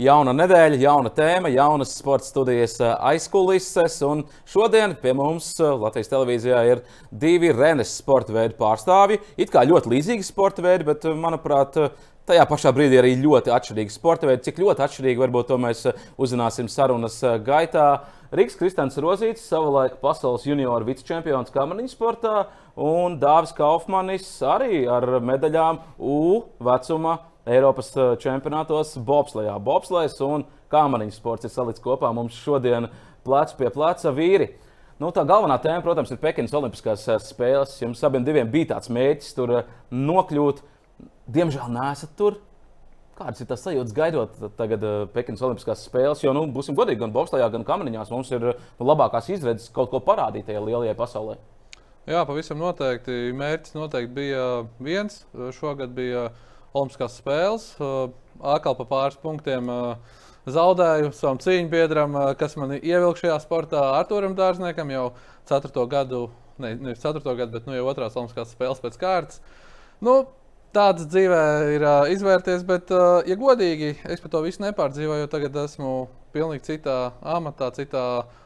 Jauna nedēļa, jauna tēma, jaunas sporta studijas eh, aizkulises. Un šodien pie mums eh, Latvijas televīzijā ir divi Renes sporta veidu pārstāvji. It kā ļoti līdzīgi sporta veidi, bet, eh, manuprāt, tajā pašā brīdī arī ļoti atšķirīgi sporta veidi. Cik ļoti atšķirīgi varbūt to mēs uzzināsim sarunas gaitā. Rīgas Kristants Rozīts, savulaik pasaules junioru vicečempions kamaniņu sportā, un Dāvis Kaufmanis arī ar medaļām U vecuma Eiropas eh, čempionātos bobslējā. Bobslēgs un kāmariņu sports ir salikts kopā mums šodien plecs pie pleca vīri. Nu, tā galvenā tēma, protams, ir Pekinas Olimpiskās eh, spēles. Jums abiem bija tāds mērķis tur eh, nokļūt. Diemžēl nesat tur. Kādas ir tās sajūtas gaidot tagad Pekinas Olimpiskās spēles? Jo, nu, būsim godīgi, gan bobslējā, gan kamariņās mums ir nu, labākās izredzes kaut ko parādīt tajā lielajā pasaulē. Jā, pavisam noteikti. Mērķis noteikti bija viens. Šogad bija uh, Olimpiskās spēles. Atkal pa pāris punktiem zaudēju savam cīņu biedram, kas man ievilka šajā sportā, Arturam Dārzniekam jau 4. gadu, ne, nevis 4. gadu, bet nu, jau otrās Olimpiskās spēles pēc kārtas. Nu, Tāds dzīvē ir uh, izvērties, bet, uh, ja godīgi, es par to visu nepārdzīvoju, tagad esmu pilnīgi citā amatā, citā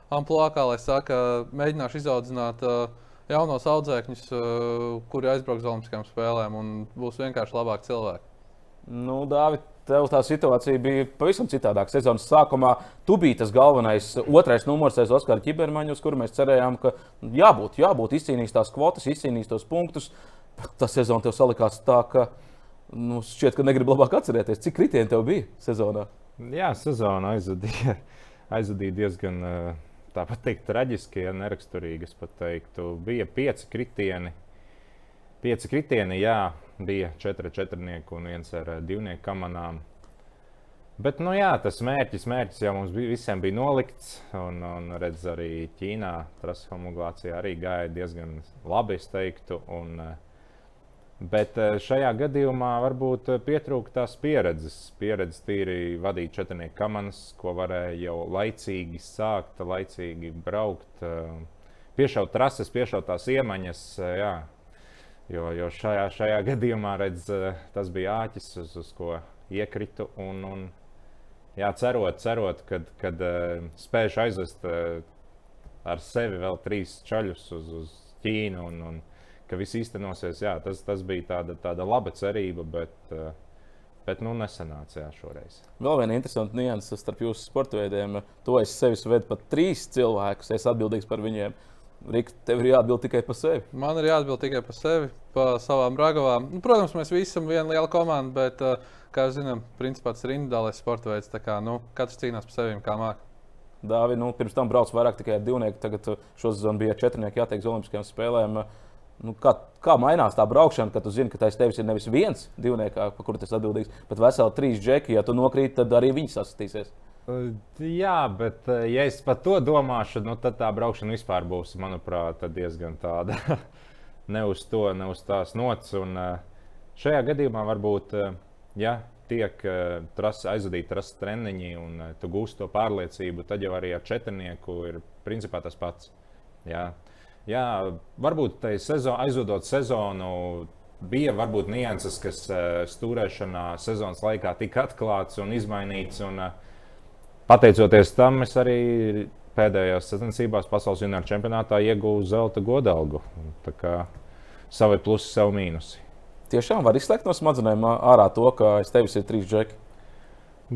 amplitūnā, kā lai saka, mēģināšu izaudzināt uh, jaunos audzēkņus, eh, kuri aizbrauks uz Olimpiskajām spēlēm un būs vienkārši labāki cilvēki. Nu, Dāvid, tev tā situācija bija pavisam citādāka. Sezonas sākumā tu biji tas galvenais, otrais numurs aiz Oskara ķibermaņa, uz kuru mēs cerējām, ka jābūt, jābūt izcīnījis tās kvotas, izcīnījis tos punktus. Tā sezona tev salikās tā, ka nu, šķiet, ka negribu labāk atcerēties, cik kritieni tev bija sezonā. Jā, sezona aizvadīja, aizvadīja diezgan. Uh tāpat teikt, traģiski, ja neraksturīgi. Es pat teiktu, bija pieci kritieni. Pieci kritieni, jā, bija četri četrnieki un viens ar eh, divnieku kamanām. Bet, nu jā, tas mērķis, mērķis jau mums bija, visiem bija nolikts. Un, un redz, arī Ķīnā trases homologācija arī gāja diezgan labi, es teiktu. Un, uh, Bet eh, šajā gadījumā varbūt eh, pietrūka tās pieredzes. Pieredzes tīri vadīt četrnieku kamanas, ko varēja jau laicīgi sākt, laicīgi braukt, eh, piešaut trases, piešaut tās iemaņas. Jā. Jo, jo šajā, šajā gadījumā redz, tas bija āķis, uz, uz ko iekritu. Un, un, jā, cerot, cerot kad, kad spēšu aizvest ar sevi vēl trīs čaļus uz, uz Ķīnu. Un, un, ka viss īstenosies. Jā, tas, tas bija tāda, tāda laba cerība, bet, eh, bet nu, nesanāca jā, šoreiz. Vēl viena interesanta nianses starp jūsu sporta veidiem. To es sevis vedu pat trīs cilvēkus, es atbildīgs par viņiem. Rīka, tev ir jāatbild tikai par sevi. Man ir jāatbild tikai par sevi, par savām ragavām. Nu, protams, mēs visi esam viena liela komanda, bet, eh, kā zinām, principā tas ir individuālais sporta veids. Kā, nu, katrs cīnās par sevi, kā mākslinieks. Dāvi, nu, pirms tam braucu vairāk tikai ar divnieku. Tagad eh, šosezon bija četrnieki jātiek uz Olimpiskajām spēlēm. Uh, Nu, kā, kā mainās tā braukšana, kad tu zini, ka tas tevis ir nevis viens divnieks, par kuru tas atbildīgs, bet veseli trīs džeki. Ja tu nokrīt, tad arī viņi sastīsies. Jā, bet ja es par to domāšu, nu, tad tā braukšana vispār būs, manuprāt, diezgan tāda ne uz to, ne uz tās nots. Un šajā gadījumā varbūt, ja tiek trasa, aizvadīta trases treniņi un tu gūsi to pārliecību, tad jau arī ar četrnieku ir principā tas pats. Jā jā, varbūt sezon, aizvadot sezonu, bija varbūt nianses, kas uh, stūrēšanā sezonas laikā tika atklāts un izmainīts. Un, uh, pateicoties tam, es arī pēdējās sacensībās pasaules junioru čempionātā ieguvu zelta godalgu. Tā kā savi plusi, savi mīnusi. Tiešām var izslēgt no smadzenēm ārā to, ka aiz tevis ir trīs džeki.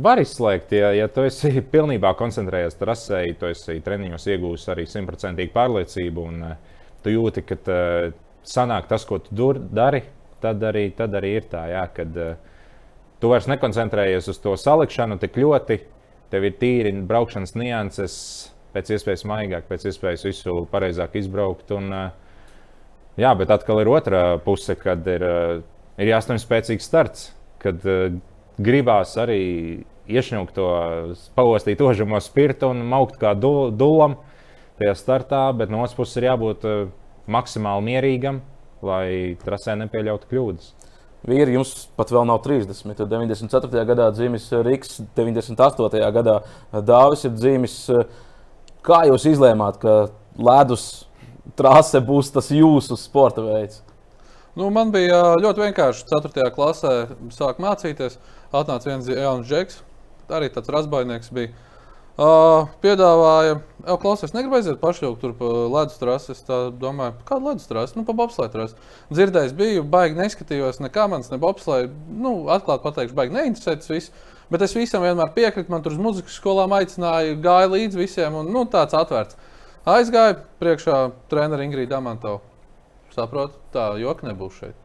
Var izslēgt, ja, ja tu esi pilnībā koncentrējies trasē, tu esi treniņos iegūmis arī simtprocentīgu pārliecību, un uh, tu jūti, ka uh, sanāk tas, ko tu dur, dari, tad arī, tad arī ir tā, jā, kad uh, tu vairs nekoncentrējies uz to salikšanu tik ļoti, tev ir tīri braukšanas nianses, pēc iespējas maigāk, pēc iespējas visu pareizāk izbraukt. Un, jā, bet atkal ir otrā puse, kad ir, ir jāstāv spēcīgs starts. Kad, gribās arī iešņaukt to pavostīt ožamo spirtu un maukt kā du, dulam tajā startā, bet no otras puses ir jābūt uh, maksimāli mierīgam, lai trasē nepieļautu kļūdas. Vīri, jums pat vēl nav 30. 94. gadā dzimis Rīgas, 98. gadā Dāvis ir dzimis. Kā jūs izlēmāt, ka ledus trase būs tas jūsu sporta veids? Nu, man bija ļoti vienkārši. 4. klasē sāk mācīties. Atnāca viens jauns džeks, arī tāds razbainieks bija. Uh, piedāvāja, jau klausies, negribu aiziet pašļaukt tur pa ledus trasi. Es domāju, kāda ledus trasi, nu, pa bobslēju trasi. Dzirdējis biju, baigi neskatījos, nekā manis ne bobslēju. Nu, atklāti pateikšu, baigi neinteresē tas viss. Bet es visam vienmēr piekrītu. Man tur uz muzikas skolām aicināja, gāja līdzi visiem. Un, nu, tāds atvērts. Aizgāja priekšā treneris Ingrīda Amantova. Saprotu, tā joka nebūs šeit.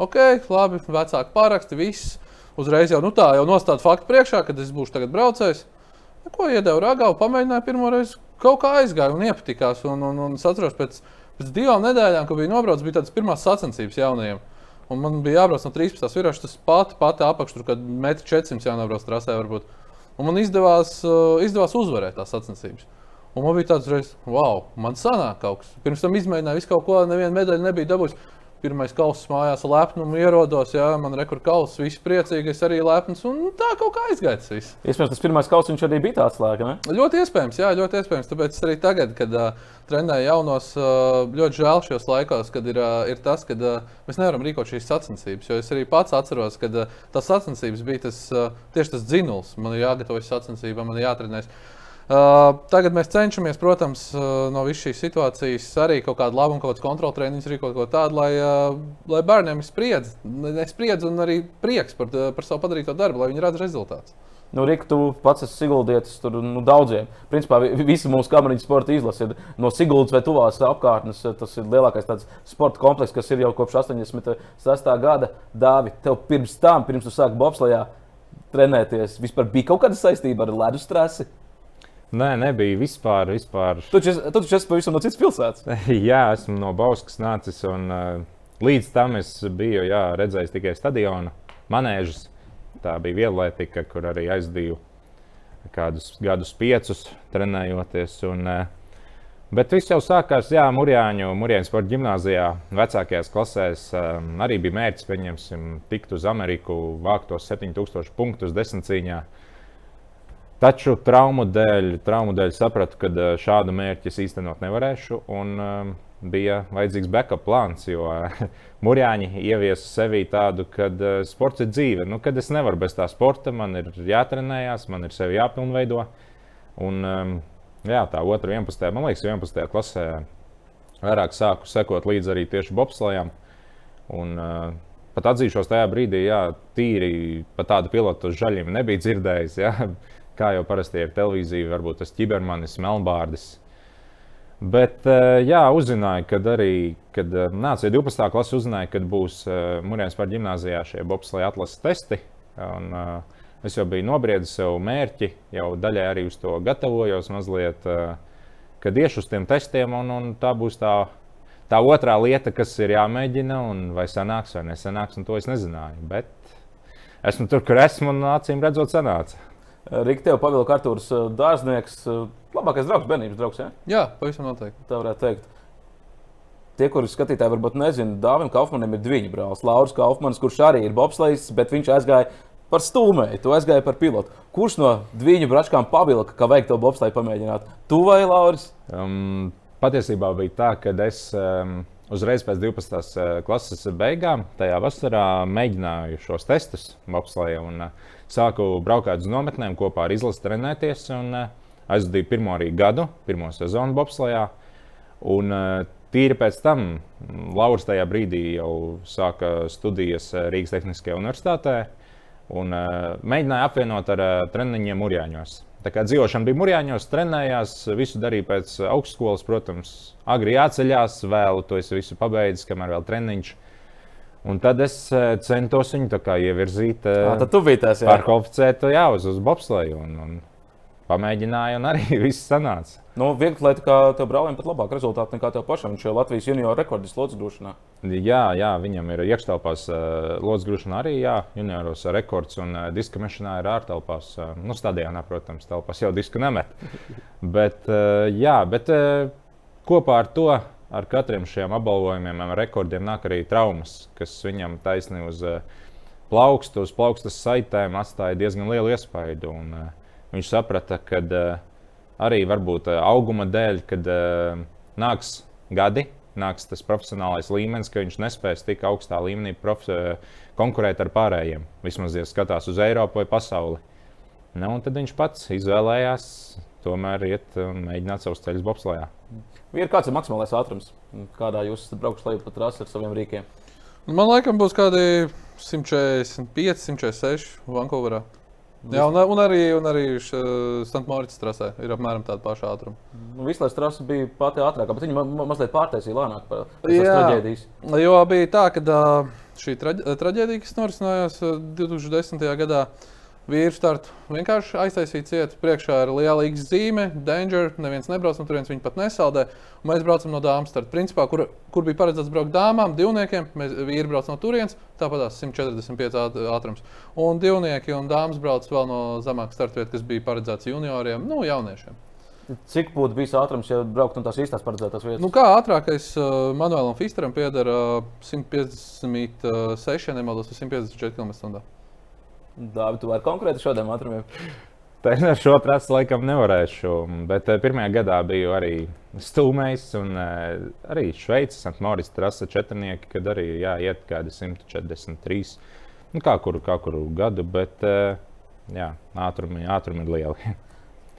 Ok, labi, vecāki pāraksti, viss. Uzreiz jau nu, tā, jau nostāda faktu priekšā, kad es būšu tagad braucējs. Nu, ko iedevu ragā, pamēģināju pirmo reizi. Kaut kā aizgāju un iepatikās. Un, un, un es atceros, pēc, pēc divām nedēļām, kad biju nobraucis, bija tādas pirmās sacensības jaunajiem. Un man bija jābrauc no 13. virsmas, tas pati, pati apakš, tur, kad metri 400 jānobrauc trasē. Varbūt. Un man izdevās, uh, izdevās uzvarēt tās sacensības. Un man bija tāds reizes, wow, man sanāk kaut kas. Pirms tam izmēģināju visu kaut ko, nevienu medaļu nebija dabūjis. Pirmais kauss mājās, lepnumu ierodos, jā, man rekur kauss, viss priecīgi, es arī lepns, un tā kaut kā aizgāja viss. Iespējams, tas pirmais kauss viņš arī bija tāds slēga, ne? Ļoti iespējams, jā, ļoti iespējams. Tāpēc arī tagad, kad uh, trenēju jaunos, uh, ļoti žēl šajos laikos, kad ir, uh, ir tas, ka uh, mēs nevaram rīkot šīs sacensības. Jo es arī pats atceros, ka uh, tas sacensības bija tas, uh, tieši tas dzinuls. Man ir jāgatavojas sacensībām, man ir jātrenējas. Uh, tagad mēs cenšamies, protams, uh, no visas šīs situācijas arī kaut kādu labu, kaut kādu kontrolu treniņu rīkot, kaut ko tādu, lai, uh, lai bērniem ir spriedzi, spriedzi un arī prieks par, par savu padarīto darbu, lai viņi redz rezultātus. Nu, Rika, tu pats esi Sigūdietis, tur nu, daudziem. Principā visi mūsu kameriņu sporta izlase ir no Sigūdas vai tuvās apkārtnes. Tas ir lielākais sporta komplekss, kas ir jau kopš 86. gada. Dāvi, tev pirms tam, pirms tu sāki bobslējā trenēties, vispār bija kaut kāda saistība ar ledus trasi? Nē, nebija vispār. vispār. Tu taču esi pavisam no citas pilsētas. jā, esmu no Bauskas nācis. Un, uh, līdz tam es biju jā, redzējis tikai stadionu manēžas. Tā bija vieglatlētika, kur arī aizdīju kādus gadus, piecus trenējoties. Un, uh, bet viss jau sākās jā, Mūrjāņu, Mūrjāņu sporta gimnājā. Vecākajās klasēs um, arī bija mērķis, pieņemsim, tikt uz Ameriku, vākt tos 7000 punktus desmit cīņā. Taču traumu dēļ, traumu dēļ sapratu, ka eh, šādu mērķi es īstenot nevarēšu. Un, um, bija vajadzīgs backup plāns, jo Mūrjāņi ieviesa sevī tādu, ka sports ir dzīve. Nu, kad es nevaru bez tā sporta, man ir jātrenējās, man ir sevi jāpilnveido. Un, um, jā, tā otra 11. man liekas, 11. klasē vairāk sāku sekot līdzi arī tieši bobslējām. Un, pat atzīšos tajā brīdī, jā, tīri par tādu pilotu uz žaļiem nebija dzirdējis. Jā kā jau parasti ir televīzija, varbūt tas ķibermanis, melnbārdis. Bet, eh, jā, uzzināju, kad arī, kad eh, nāca 12. klase, uzzināju, kad būs eh, Mūrjāns par gimnājā šie bobsleja atlases testi. Un, es jau biju nobriedis sev mērķi, jau daļai arī uz to gatavojos mazliet, kad iešu uz tiem testiem, un, un tā būs tā, tā otrā lieta, kas ir jāmēģina, un vai sanāks vai nesanāks, un to es nezināju. Bet esmu tur, kur esmu, un acīm redzot, sanāca. Rīga, tev pavilka Arthurs eh, Dārznieks, eh, labākais draugs, bērnības draugs. Ja? Jā, pavisam noteikti. Tā varētu teikt. Tie, kuri skatītāji varbūt nezina, Dāvim Kaufmanim ir divi brālis. Lauris Kaufmanis, kurš arī ir bobslēgs, bet viņš aizgāja par stūmēju, tu aizgāji par pilotu. Kurš no viņu bračkām pavilka, ka vajag to bobslēgu pamēģināt? Tu vai Lauris? Um, patiesībā bija tā, ka es. Um, Uzreiz pēc 12. Eh, klases beigām, tajā vasarā mēģināju šos testus bobslēgā. Uh, sāku braukt uz nometnēm kopā ar izlasi trenēties. Un, uh, aizvadīju pirmo arī gadu, pirmo sezonu Bobslijā. Un, uh, tīri pēc tam Lauris tajā brīdī jau sāka studijas Rīgas Tehniskajā universitātē un mēģināja apvienot ar treniņiem Mūrjāņos. Tā kā dzīvošana bija Mūrjāņos, trenējās, visu darīja pēc augstskolas, protams, agri jāceļās, vēlu to es visu pabeidzu, kamēr vēl treniņš. Un tad es eh, centos viņu ievirzīt biji tas, par koeficientu jā, uz, uz bobsleju. Un, un pamēģināju, un arī viss sanāca. Nu, Viegli kā tev brālim pat labāk rezultāti nekā tev pašam. Viņš ir Latvijas junior rekords lodziņā grūšanā. Jā, jā, viņam ir iekštelpās lodziņā grūšanā arī jā, junioros rekords, un diska mešanā ir ārtelpās. Nu, stadionā, protams, telpās jau disku nemet. bet, jā, bet kopā ar to ar katriem šiem apbalvojumiem, rekordiem nāk arī traumas, kas viņam taisni uz eh, plaukstu, uz plaukstas saitēm atstāja diezgan lielu iespaidu. Un, uh, viņš saprata, ka uh, arī varbūt auguma dēļ, kad nāks gadi, nāks tas profesionālais līmenis, ka viņš nespēs tik augstā līmenī konkurēt ar pārējiem. Vismaz, ja skatās uz Eiropu vai pasauli. Nu, tad viņš pats izvēlējās tomēr iet un mēģināt savus ceļus bobslējā. Ir kāds ir maksimālais ātrums, kādā jūs esat braukuši lejup pa trasi ar saviem rīkiem? Man laikam būs kādi 145, 146 Vankūverā. Jā, un, un arī, un arī Stanmorits trasē ir apmēram tāda paša ātruma. Nu, Vislais trasa bija pati ātrākā, bet viņi ma ma mazliet pārtaisīja lēnāk par tās traģēdijas. Jo bija tā, ka šī traģ traģēdija, kas norisinājās 2010. gadā, vīru startu vienkārši aiztaisīja cietu. Priekšā ir liela X zīme, danger, neviens nebrauc no turienes, viņi pat nesaldē. Un mēs braucam no dāmas starta. Principā, kur, kur bija paredzēts braukt dāmām, divniekiem, mēs vīri brauc no turienes, tāpat 145 ātrums. Un divnieki un dāmas brauc vēl no zemākas starta vietas, kas bija paredzēts junioriem, nu, jauniešiem. Cik būtu bijis ātrums, ja brauktu no tās īstās paredzētās vietas? Nu, kā ātrākais uh, Manuēlam Fisteram pieder uh, 156, ja nemaldos, 154 km/h. Dāvi, tu vari konkrēti šādiem ātrumiem. Tā ar šo trasi laikam nevarēšu. Bet uh, pirmajā gadā biju arī stūmējis, un uh, arī Šveices, Antmorijas trasa četrnieki, kad arī jā, iet kādi 143. Nu, kā kuru, kā kuru gadu, bet uh, jā, ātrumi, ātrumi ir lieli.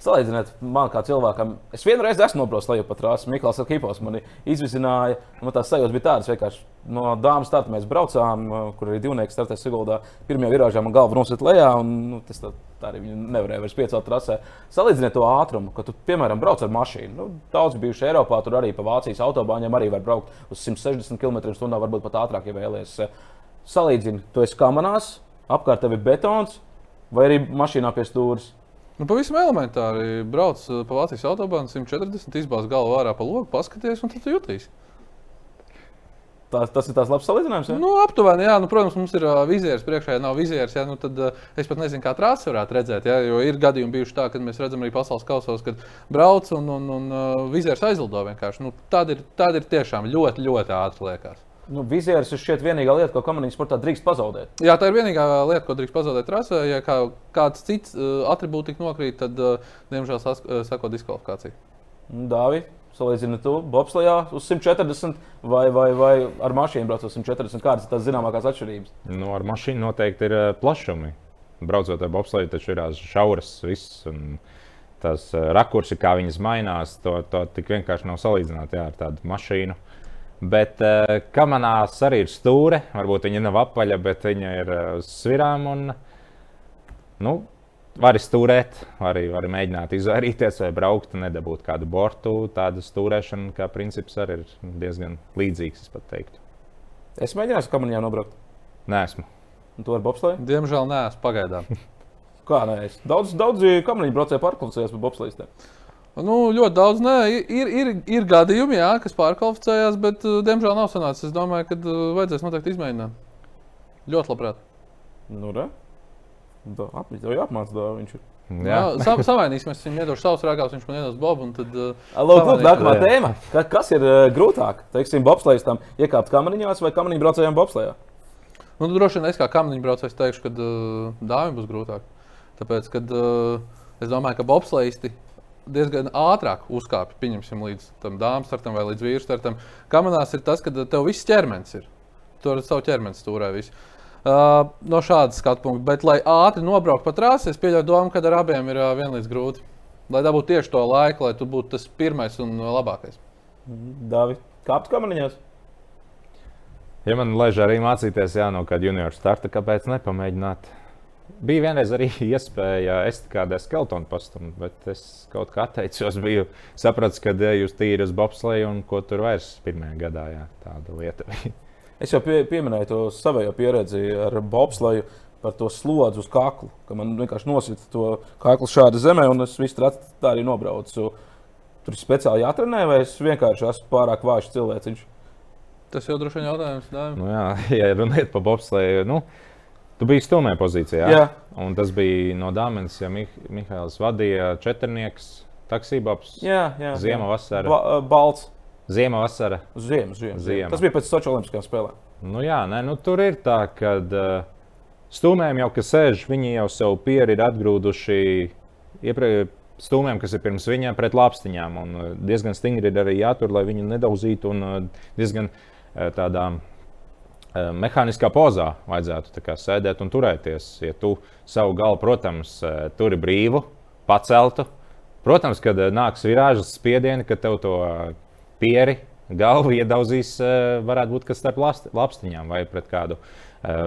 Salīdziniet, man kā cilvēkam, es vienreiz esmu nobraucis lejup pa trasi. Mikls ar kipos mani izvizināja. Man tās sajūtas bija tādas, vienkārši no dāmas starta mēs braucām, kur arī divnieki startēja Siguldā. Pirmajā virāžā man galva nosit lejā, un nu, tas tā, tā arī nevarēja vairs piecelt trasē. Salīdziniet to ātrumu, ka tu, piemēram, brauc ar mašīnu. Nu, daudz bijuši Eiropā, tur arī pa Vācijas autobāņiem arī var braukt uz 160 km/h, varbūt pat ātrāk, ja vēlaties. Salīdzini, tu esi kamerās, apkārt tev ir betons vai arī mašīnā pie stūres. Nu, pavisam elementāri brauc uh, pa Vācijas autobānu 140, izbāz galvu ārā pa logu, paskaties, un tad tu jutīsi. Tas, tas ir tāds labs salīdzinājums. Ja? Nu, aptuveni, jā, nu, protams, mums ir uh, vizieris priekšā, ja nav vizieris. Jā, nu, tad uh, es pat nezinu, kā trāsa varētu redzēt. Jā, jo ir gadījumi bijuši tā, kad mēs redzam arī pasaules kausos, kad brauc un, un, un uh, vizieris aizlido vienkārši. Nu, tad, ir, tad ir tiešām ļoti, ļoti ātri liekas. Nu, vizieris ir šķiet vienīgā lieta, ko komandas sportā drīkst pazaudēt. Jā, tā ir vienīgā lieta, ko drīkst pazaudēt trasē. Ja kā, kāds cits uh, attribūts tik nokrīt, tad, uh, diemžēl, sas, uh, sako diskvalifikācija. Dāvi, salīdzini to bobslijā uz 140 vai, vai, vai ar mašīnu braucot uz 140. Kādas ir tās zināmākās atšķirības? Nu, ar mašīnu noteikti ir uh, plašumi. Braucot ar bobslēju, taču ir šauras viss. Tas uh, rakursi, kā viņas mainās, to, to tik vienkārši nav salīdzināt jā, ar tādu mašīnu. Bet uh, kamanās arī ir stūre. Varbūt viņa nav apaļa, bet viņa ir uz svirām. Un, nu, var stūrēt, var arī, var mēģināt izvairīties vai braukt, nedabūt kādu bortu. Tāda stūrēšana, kā princips, arī ir diezgan līdzīgs, es pat teiktu. Es mēģināju uz kamanijām nobraukt. Nē, esmu. Un to ar bobslēju? Diemžēl nē, es pagaidām. Kā nē, es daudz, daudzi kamaniņu braucēji pārklasējās par bobslēju. Nu, ļoti daudz. Nē, ir, ir, ir gadījumi, jā, kas pārkvalificējās, bet, uh, diemžēl, nav sanācis. Es domāju, ka uh, vajadzēs noteikti izmēģināt. Ļoti labprāt. Nu, re? Da, ap, jau jāapmāca, da, viņš ir. Jā, jā sam, samainīsimies. Es viņam iedošu savus rākāus, viņš man iedos Bobu. Tad, Lūk, lūk, nākamā tēma. Ka, kas ir uh, grūtāk? Teiksim, bobslējas tam iekāpt kamaniņās vai kamaniņu braucējiem bobslējā? Nu, droši vien es kā kamaniņu braucējs teikšu, ka uh, dāvim būs grūtāk. Tāpēc, kad uh, es domāju, ka bobslējisti diezgan ātrāk uzkāpj, pieņemsim, līdz tam dāmas startam vai līdz vīru startam. Kamanās ir tas, ka tev viss ķermenis ir. Tur ar savu ķermeni stūrē. Visu. Uh, no šādas skatu punkta. Bet, lai ātri nobrauktu pa trasi, es pieļauju domu, ka ar abiem ir uh, vienlīdz grūti. Lai dabūtu tieši to laiku, lai tu būtu tas pirmais un labākais. David, kāpt kamaniņās? Ja man laiž arī mācīties, jā, no kāda junior starta, kāpēc nepamēģināt? Bija vienreiz arī iespēja est kādai skeletonu pastumt, bet es kaut kā atteicos. Biju sapratis, ka jūs tīri uz bobsleju un ko tur vairs pirmajā gadā. Jā, tāda lieta bija. Es jau pie, pieminēju to savējo pieredzi ar bobsleju par to slodzi uz kakla. Ka man vienkārši nosita to kaklu šādi zemē, un es visu tā arī nobraucu. Tur ir speciāli jātrenē, vai es vienkārši esmu pārāk vājš cilvēciņš? Tas jau droši vien jautājums. Nu, jā, ja runājot par bobsleju. Nu, Tu biji stumē pozīcijā. Jā. Un tas bija no Dāmas, ja Mih Mihails vadīja četrnieks, taksībāps. Jā, jā. Ziema, vasara. Ba balts. Ziema, vasara. Ziema, ziema. Ziema. Tas bija pēc Sochi Olimpiskajām spēlēm. Nu, jā, nē, nu, tur ir tā, ka uh, stūmēm jau, kas sēž, viņi jau sev pieri ir atgrūduši iepriekš. Stūmēm, kas ir pirms viņiem, pret lāpstiņām. Un uh, diezgan stingri ir arī jātur, lai viņu nedauzītu. Un diezgan tādām mehāniskā pozā vajadzētu kā, sēdēt un turēties. Ja tu savu galvu, protams, turi brīvu, paceltu, protams, kad nāks virāžas spiedieni, kad tev to pieri galvu iedauzīs, varētu būt kas starp lapstiņām vai pret kādu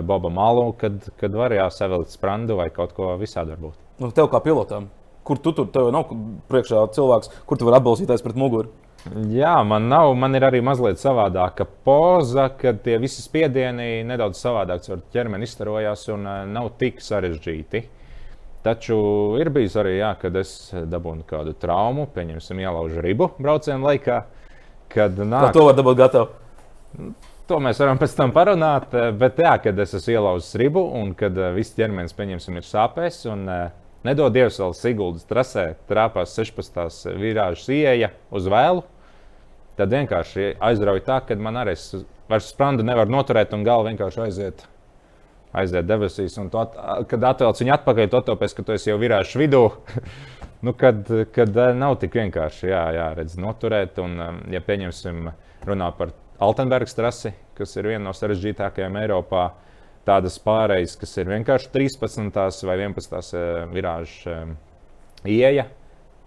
boba malu, kad, kad var jāsavilkt sprandu vai kaut ko visādi varbūt. Nu, tev kā pilotam, kur tu tur tev nav priekšā cilvēks, kur tu vari atbalstīties pret muguru? Jā, man nav. Man ir arī mazliet savādāka poza, kad tie visi spiedieni nedaudz savādāk ar ķermeni izstarojās un nav tik sarežģīti. Taču ir bijis arī, jā, kad es dabūnu kādu traumu, pieņemsim, ielaužu ribu braucienu laikā. Kad nāk... To var dabūt gatavu? To mēs varam pēc tam parunāt. Bet, jā, kad es esmu ielauzis ribu un kad viss ķermenis, pieņemsim, ir sāpēs. Un, nedod Dievs, vēl Siguldas trasē trāpās 16. virāžas ieeja uz vēlu tad vienkārši aizrauja tā, ka man arī vairs sprandu nevar noturēt un galva vienkārši aiziet. Aiziet debesīs, un at, kad atvelc viņu atpakaļ, to tāpēc, ka tu esi jau virāžs vidū. nu, kad, kad eh, nav tik vienkārši jā, jā, redz, noturēt, un, um, ja pieņemsim, runā par Altenbergas trasi, kas ir viena no sarežģītākajām Eiropā, tādas pārējas, kas ir vienkārši 13. vai 11. virāžu um, ieeja,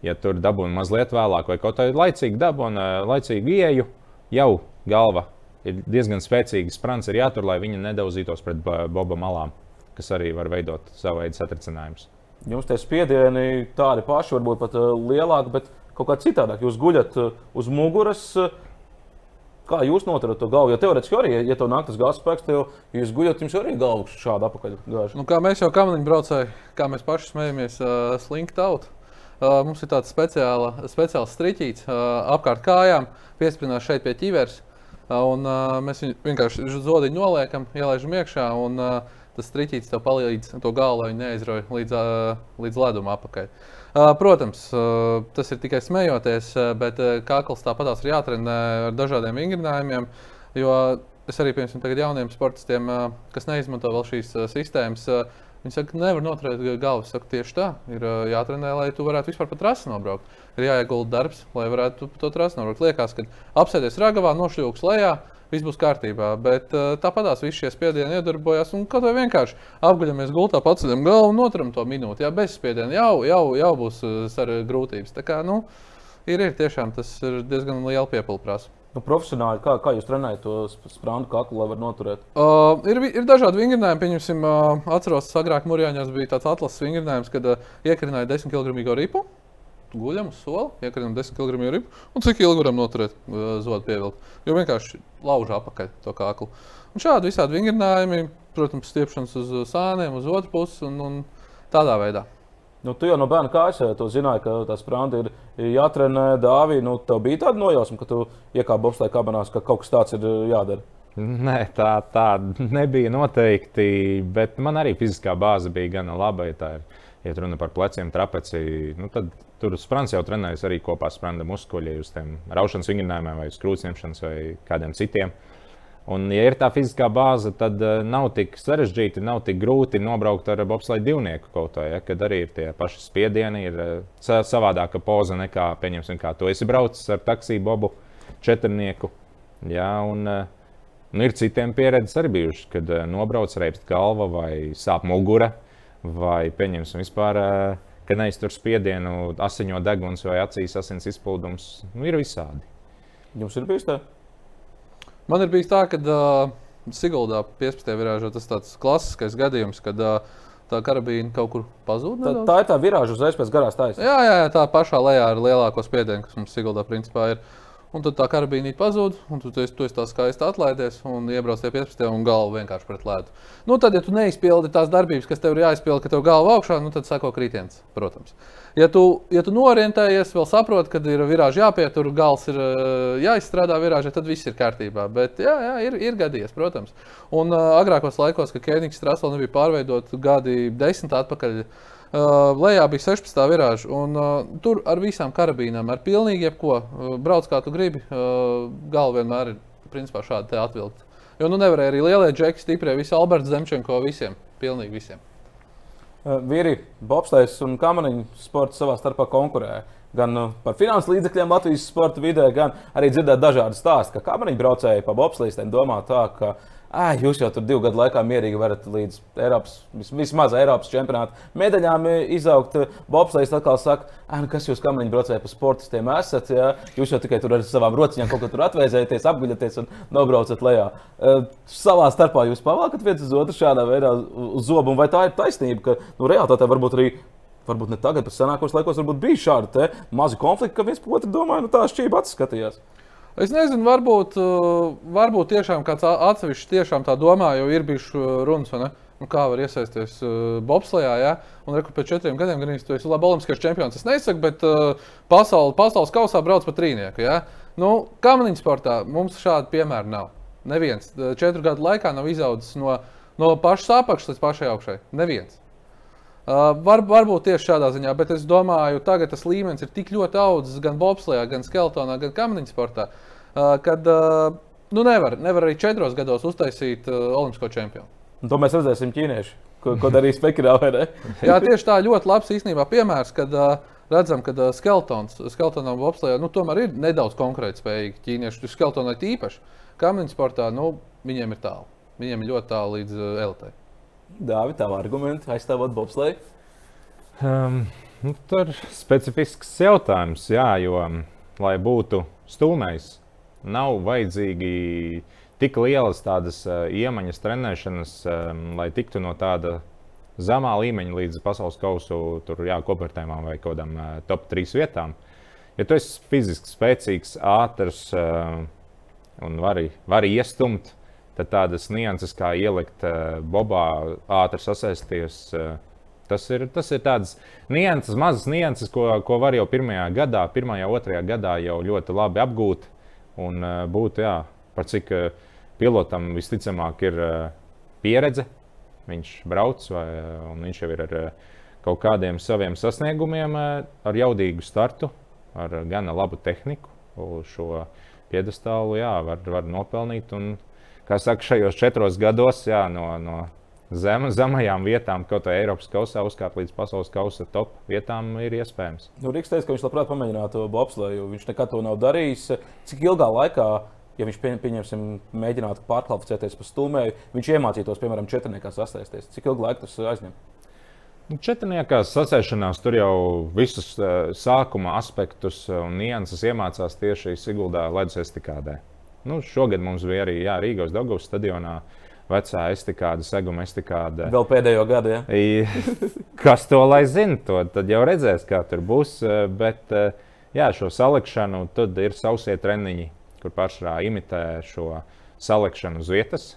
ja tur dabūna mazliet vēlāk, vai kaut kādā laicīgi dabūna laicīgu ieju, jau galva ir diezgan spēcīga. Sprants ir jātur, lai viņa nedauzītos pret boba malām, kas arī var veidot savu veidu satricinājumus. Jums tie spiedieni tādi paši, varbūt pat lielāki, bet kaut kā citādāk. Jūs guļat uz muguras. Kā jūs noturat to galvu? Jo teorētiski arī, ja tev nāk tas gāzes spēks, tad jūs guļat, jums arī galva šādi apakaļ gāž. Nu, kā mēs jau kamaniņu braucēji, kā mēs paši smējamies, uh, slinkt out. Mums ir tāds speciāla, speciāls striķīts apkārt kājām, piesprinās šeit pie ķiveres. Un, uh, mēs viņu vienkārši zodiņu noliekam, ielaidām iekšā, un uh, tas striķīts tev palīdz to galvu, lai viņi neaizrauj līdz, uh, līdz ledum apakaļ. Uh, protams, uh, tas ir tikai smejoties, uh, bet uh, kakls tāpatās ir jātrenē ar dažādiem vingrinājumiem. Jo es arī piemēram tagad jauniem sportistiem, kas neizmanto vēl šīs sistēmas. Viņi saka, nevar noturēt galvu. Es saku, tieši tā, ir jātrenē, lai tu varētu vispār pat trasi nobraukt. Ir jāiegulda darbs, lai varētu to trasi nobraukt. Liekas, ka apsēties ragavā, nošļūks lejā. Viss būs kārtībā, bet tāpatās visi šie spiedieni iedarbojas. Un kaut kā vienkārši apguļamies gultā, paceļam galvu un noturam to minūti. Jā, bez spiediena jau, jau, jau būs grūtības. Tā kā, nu, ir, ir tiešām tas ir diezgan liela piepildprasa. Nu, profesionāli, kā, kā jūs trenējat to sprānu kaklu, lai varētu noturēt? Uh, ir, ir dažādi vingrinājumi. Pieņemsim, uh, atceros, agrāk Mūrjāņos bija tāds atlases vingrinājums, kad uh, iekrināja 10 kg ripu. Guļam uz sola, iekrinām 10 kg ripu. Un cik ilgi varam noturēt uh, zodu pievilkt? Jo vienkārši lauž apakaļ to kaklu. Un šādi visādi vingrinājumi, protams, stiepšanas uz sāniem, uz otru pusi un, un tādā veidā. Nu, tu jau no bērna kājas to zināji, ka tā sprāta ir jātrenē dāvī. Nu, tev bija tāda nojausma, ka tu iekāpi bobslēga kabanās, ka kaut kas tāds ir jādara. Nē, tā, tā nebija noteikti. Bet man arī fiziskā bāze bija gana laba. Ja tā ir ja runa par pleciem, trapeci, nu, tad tur sprāts jau trenējas arī kopā ar sprāta muskuļiem, uz tiem raušanas vingrinājumiem, vai skrūtsņemšanas, vai kādiem citiem. Un, ja ir tā fiziskā bāze, tad uh, nav tik sarežģīti, nav tik grūti nobraukt ar bobslēgu divnieku kaut kā. Ja, kad arī ir tie paši spiedieni, ir uh, savādāka poza nekā, pieņemsim, kā tu esi braucis ar taksiju bobu četrnieku. Ja, un, uh, nu, ir citiem pieredzes arī bijušas, kad uh, nobrauc reibst galva vai sāp mugura, vai pieņemsim vispār. Uh, Kad neiztur spiedienu, asiņo deguns vai acīs asins izplūdums, nu, ir visādi. Jums ir bijis tā? Man ir bijis tā, ka uh, Siguldā 15. virāžā tas tāds klasiskais gadījums, kad uh, tā karabīna kaut kur pazūd. Tā, tā ir tā virāža uzreiz pēc garās taisnības. Jā, jā, tā pašā lejā ir lielāko spiedienu, kas mums Siguldā principā ir. Un tad tā karabīnīte pazūd, un tu, tu, esi, tu esi tā skaisti atlaidies un iebrauc tie 15. un galva vienkārši pret ledu. Nu, tad, ja tu neizpildi tās darbības, kas tev ir jāizpilda, ka tev galva augšā, nu, tad sako kritiens, protams. Ja tu, ja tu norientējies, vēl saproti, ka ir virāža jāpietur, gals ir jāizstrādā virāžā, tad viss ir kārtībā. Bet jā, jā ir, ir gadījies, protams. Un uh, agrākos laikos, kad Kēnigs strāsts vēl nebija pārveidots gadi desmit atpakaļ. Uh, lejā bija 16. virāža, un uh, tur ar visām karabīnām, ar pilnīgi jebko, uh, brauc kā tu gribi. Uh, Galva vienmēr ir principā šādi atvilkta. Jo nu nevarēja arī lielie džeki, stiprie, visi Alberts Zemčenko, visiem, pilnīgi visiem. Uh, vīri, bobslēgs un kamaniņu sports savā starpā konkurē. Gan uh, par finansu līdzekļiem Latvijas sporta vidē, gan arī dzirdēt dažādas stāstus, ka kamaniņu braucēji pa bobslēgiem domā tā, ka ah, jūs jau tur divu gadu laikā mierīgi varat līdz Eiropas, vismaz Eiropas čempionāta medaļām izaugt. Bobslēgs atkal saka, ah, nu kas jūs kamaniņu braucēji pa sportistiem esat? Ja? Jūs jau tikai tur ar savām rociņām kaut ko tur atvēzēties, apguļaties un nobraucat lejā. Savā starpā jūs pavalkat viens uz otru šādā veidā uz zobu, vai tā ir taisnība, ka nu, realitātē varbūt arī varbūt ne tagad, bet senākos laikos varbūt bija šādi mazi konflikti, ka viens otru domāja, nu tā šķība atskatījās. Es nezinu, varbūt, uh, varbūt tiešām kāds atsevišķs tiešām tā domā, jo ir bijuši uh, runas, nu, kā var iesaistīties uh, bobslijā. Ja? Un reku pēc četriem gadiem gan īsti esi labi olimpiskais čempions. Es nesaku, bet pasauli, pasaules kausā brauc pa trīnieku. Ja? Nu, Kamaniņu sportā mums šādu piemēru nav. Neviens četru gadu laikā nav izaudzis no, no pašas apakšas līdz pašai augšai. Neviens. Uh, var, varbūt tieši šādā ziņā, bet es domāju, ka tagad tas līmenis ir tik ļoti audzis gan bobslijā, gan skeltonā, gan kamaniņu sportā, uh, kad uh, nu nevar, nevar arī četros gados uztaisīt uh, olimpisko čempionu. Un to mēs redzēsim ķīnieši, ko, ko darīs Pekīnā. Jā, tieši tā ļoti labs īstenībā piemērs, kad uh, redzam, ka uh, skeltons, skeltonam bobslijā nu, tomēr ir nedaudz konkurētspējīgi ķīnieši. Skeltonai tīpaši, kamaniņu sportā nu, viņiem ir tālu. Viņiem ir ļoti tālu līdz uh, elitei. Dāvi, tavu argumentu aizstāvot bobsleju? Um, nu, tur ir specifisks jautājums, jā, jo, lai būtu stūmējs, nav vajadzīgi tik lielas tādas uh, iemaņas, trenēšanas, um, lai tiktu no tāda zemā līmeņa līdz pasaules kausu kopvērtējumam vai kaut kādām uh, top 3 vietām. Ja tu esi fiziski spēcīgs, ātrs uh, un vari, vari iestumt, Tad tādas nianses, kā ielikt uh, bobā, ātri sasaisties. Uh, Tas ir, tas ir tāds nianses, mazas nianses, ko, ko var jau pirmajā gadā, pirmajā, otrajā gadā jau ļoti labi apgūt. Un uh, būt, jā, par cik pilotam visticamāk ir pieredze, viņš brauc, vai, viņš jau ir ar kaut kādiem saviem sasniegumiem, ar jaudīgu startu, ar gana labu tehniku. Šo piedestālu jā, var, var nopelnīt. Un, kā saka, šajos četros gados jā, no, no zem, zemajām vietām, kaut kā Eiropas kausā uzkāpt līdz pasaules kausa top vietām, ir iespējams. Nu, Rīgas teica, ka viņš labprāt pamēģinātu bobsleju. Viņš nekad to nav darījis. Cik ilgā laikā? Ja viņš pieņemsim, mēģinātu pārkvalificēties par stūmēju, viņš iemācītos, piemēram, četrniekā sasēsties. Cik ilgu laiku tas aizņem? Nu, Četrniekā sasēšanās tur jau visus uh, sākuma aspektus un nianses iemācās tieši Siguldā ledus estikādē. Nu, šogad mums bija arī jā, Rīgas Dāngas stadionā. Vecā estikāda, seguma estikāda. Vēl pēdējo gadu, ja? Kas to lai zina, to tad jau redzēs, kā tur būs. Bet jā, šo salikšanu tad ir sausie treniņi, kur pašā imitē šo salikšanu uz vietas.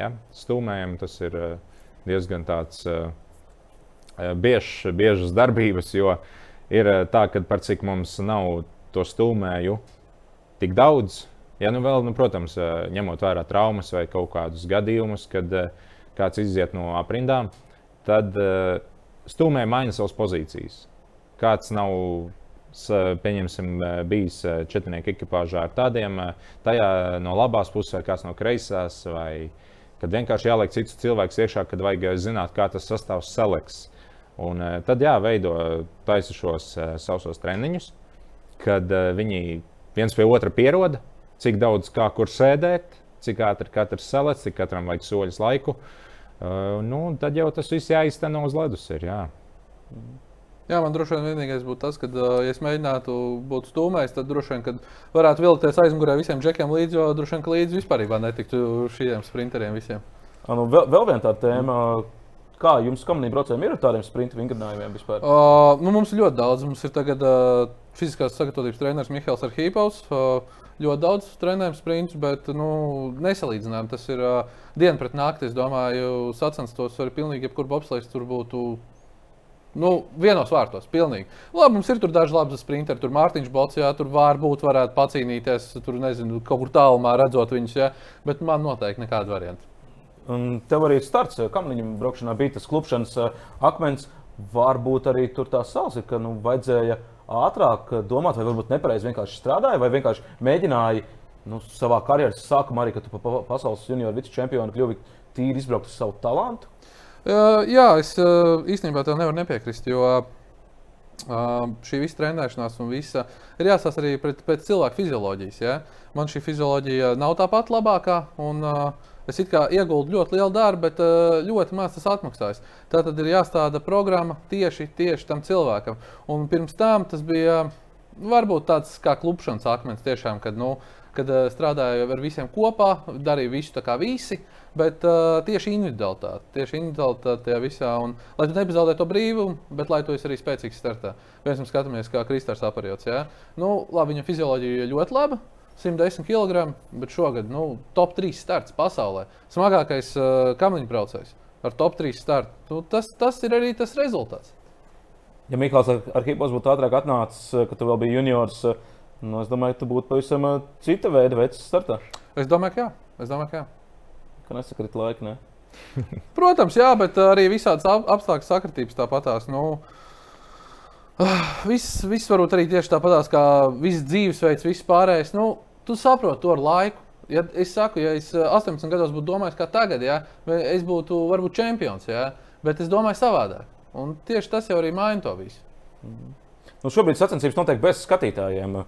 Ja? Stūmējam tas ir diezgan tāds biežs, biežas darbības, jo ir tā, ka par cik mums nav to stūmēju tik daudz, Ja nu vēl, nu, protams, ņemot vērā traumas vai kaut kādus gadījumus, kad kāds iziet no aprindām, tad stūmē maina savas pozīcijas. Kāds nav pieņemsim, bijis četrnieku ekipāžā ar tādiem, tajā no labās puses, vai kāds no kreisās, vai kad vienkārši jāliek cits cilvēks iekšā, kad vajag zināt, kā tas sastāvs saliks. Un tad jā, veido taisa šos sausos treniņus, kad viņi viens pie otra pieroda cik daudz kā kur sēdēt, cik ātri katrs salec, cik katram vajag soļus laiku. Uh, nu, tad jau tas viss jāizteno uz ledus. Ir, jā. Jā, man droši vien vienīgais būtu tas, ka, uh, ja es mēģinātu būt stūmējis, tad droši vien varētu vilkties aizmugurē visiem džekiem līdzi, jo droši vien līdzi vispār netiktu šiem sprinteriem visiem. Nu, vēl, vēl viena tāda tēma. Kā jums, komunīm braucējiem, ir ar tādiem sprinta vingrinājumiem vispār? Uh, nu, mums ir ļoti daudz. Mums ir tagad uh, fiziskās sagatavotības treneris Mihāls Arhīpovs. Uh, ļoti daudz trenējumu sprintus, bet nu, nesalīdzinām. Tas ir uh, diena pret nakti. Es domāju, sacenstos arī pilnīgi jebkur bobslēgs tur būtu. Nu, vienos vārtos, pilnīgi. Labi, mums ir tur daži labi sprinteri. Tur Mārtiņš Bots, jā, tur varbūt varētu pacīnīties. Tur nezinu, kaut kur tālumā redzot viņus, jā, bet man noteikti nekāda varianta. Un tev arī starts, kam viņam braukšanā bija tas klupšanas akmens. Varbūt arī tur tā sāls ir, ka nu, vajadzēja uh, ātrāk domāt, vai varbūt nepareizi vienkārši strādāji, vai vienkārši mēģināji nu, savā karjeras sākumā, arī kad tu pa pasaules junioru vicečempionu kļuvi tīri izbraukt ar savu talantu? Uh, jā, es uh, īstenībā tam nevaru nepiekrist. Jo, Uh, šī visa trenēšanās un visa ir jāsās arī pret, pēc cilvēka fizioloģijas. Ja? Man šī fizioloģija nav tā pati labākā, un uh, Es ieguldu ļoti lielu darbu, bet uh, ļoti maz tas atmaksājas. Tā tad ir jāstāda programma tieši, tieši tam cilvēkam. Un pirms tam tas bija varbūt tāds kā klupšanas akmens, tiešām, kad, nu, kad uh, strādāju ar visiem kopā, darīju visu tā kā visi. Bet uh, tieši individualitāte, tieši individualitāte tajā visā, un lai tu nepazaudē to brīvumu, bet lai tu esi arī spēcīgs startā. No skatāmies, kā Kristers aparjots. Ja? Nu, labi, viņa fizioloģija ļoti laba, 110 kg, bet šogad nu, top 3 starts pasaulē. Smagākais uh, kamniņu braucējs ar top 3 startu. Nu, tas, tas ir arī tas rezultāts. Ja Mikls ar, ar Hipos būtu ātrāk atnācis, kad tu vēl biji juniors, nu, es domāju, ka tu būtu pavisam cita veida vecs startā. Es domāju, ka jā. Es domāju, ka jā ka nesakrīt laika. Ne? Protams, jā, bet arī visādas apstākļu sakritības tāpatās. Nu, viss, viss varbūt arī tieši tāpatās kā viss dzīvesveids, viss pārējais. Nu, tu saproti to ar laiku. Ja es saku, ja es 18 gados būtu domājis, kā tagad, ja, es būtu varbūt čempions, ja, bet es domāju savādāk. Un tieši tas jau arī maina to visu. -hmm. Nu, šobrīd sacensības notiek bez skatītājiem.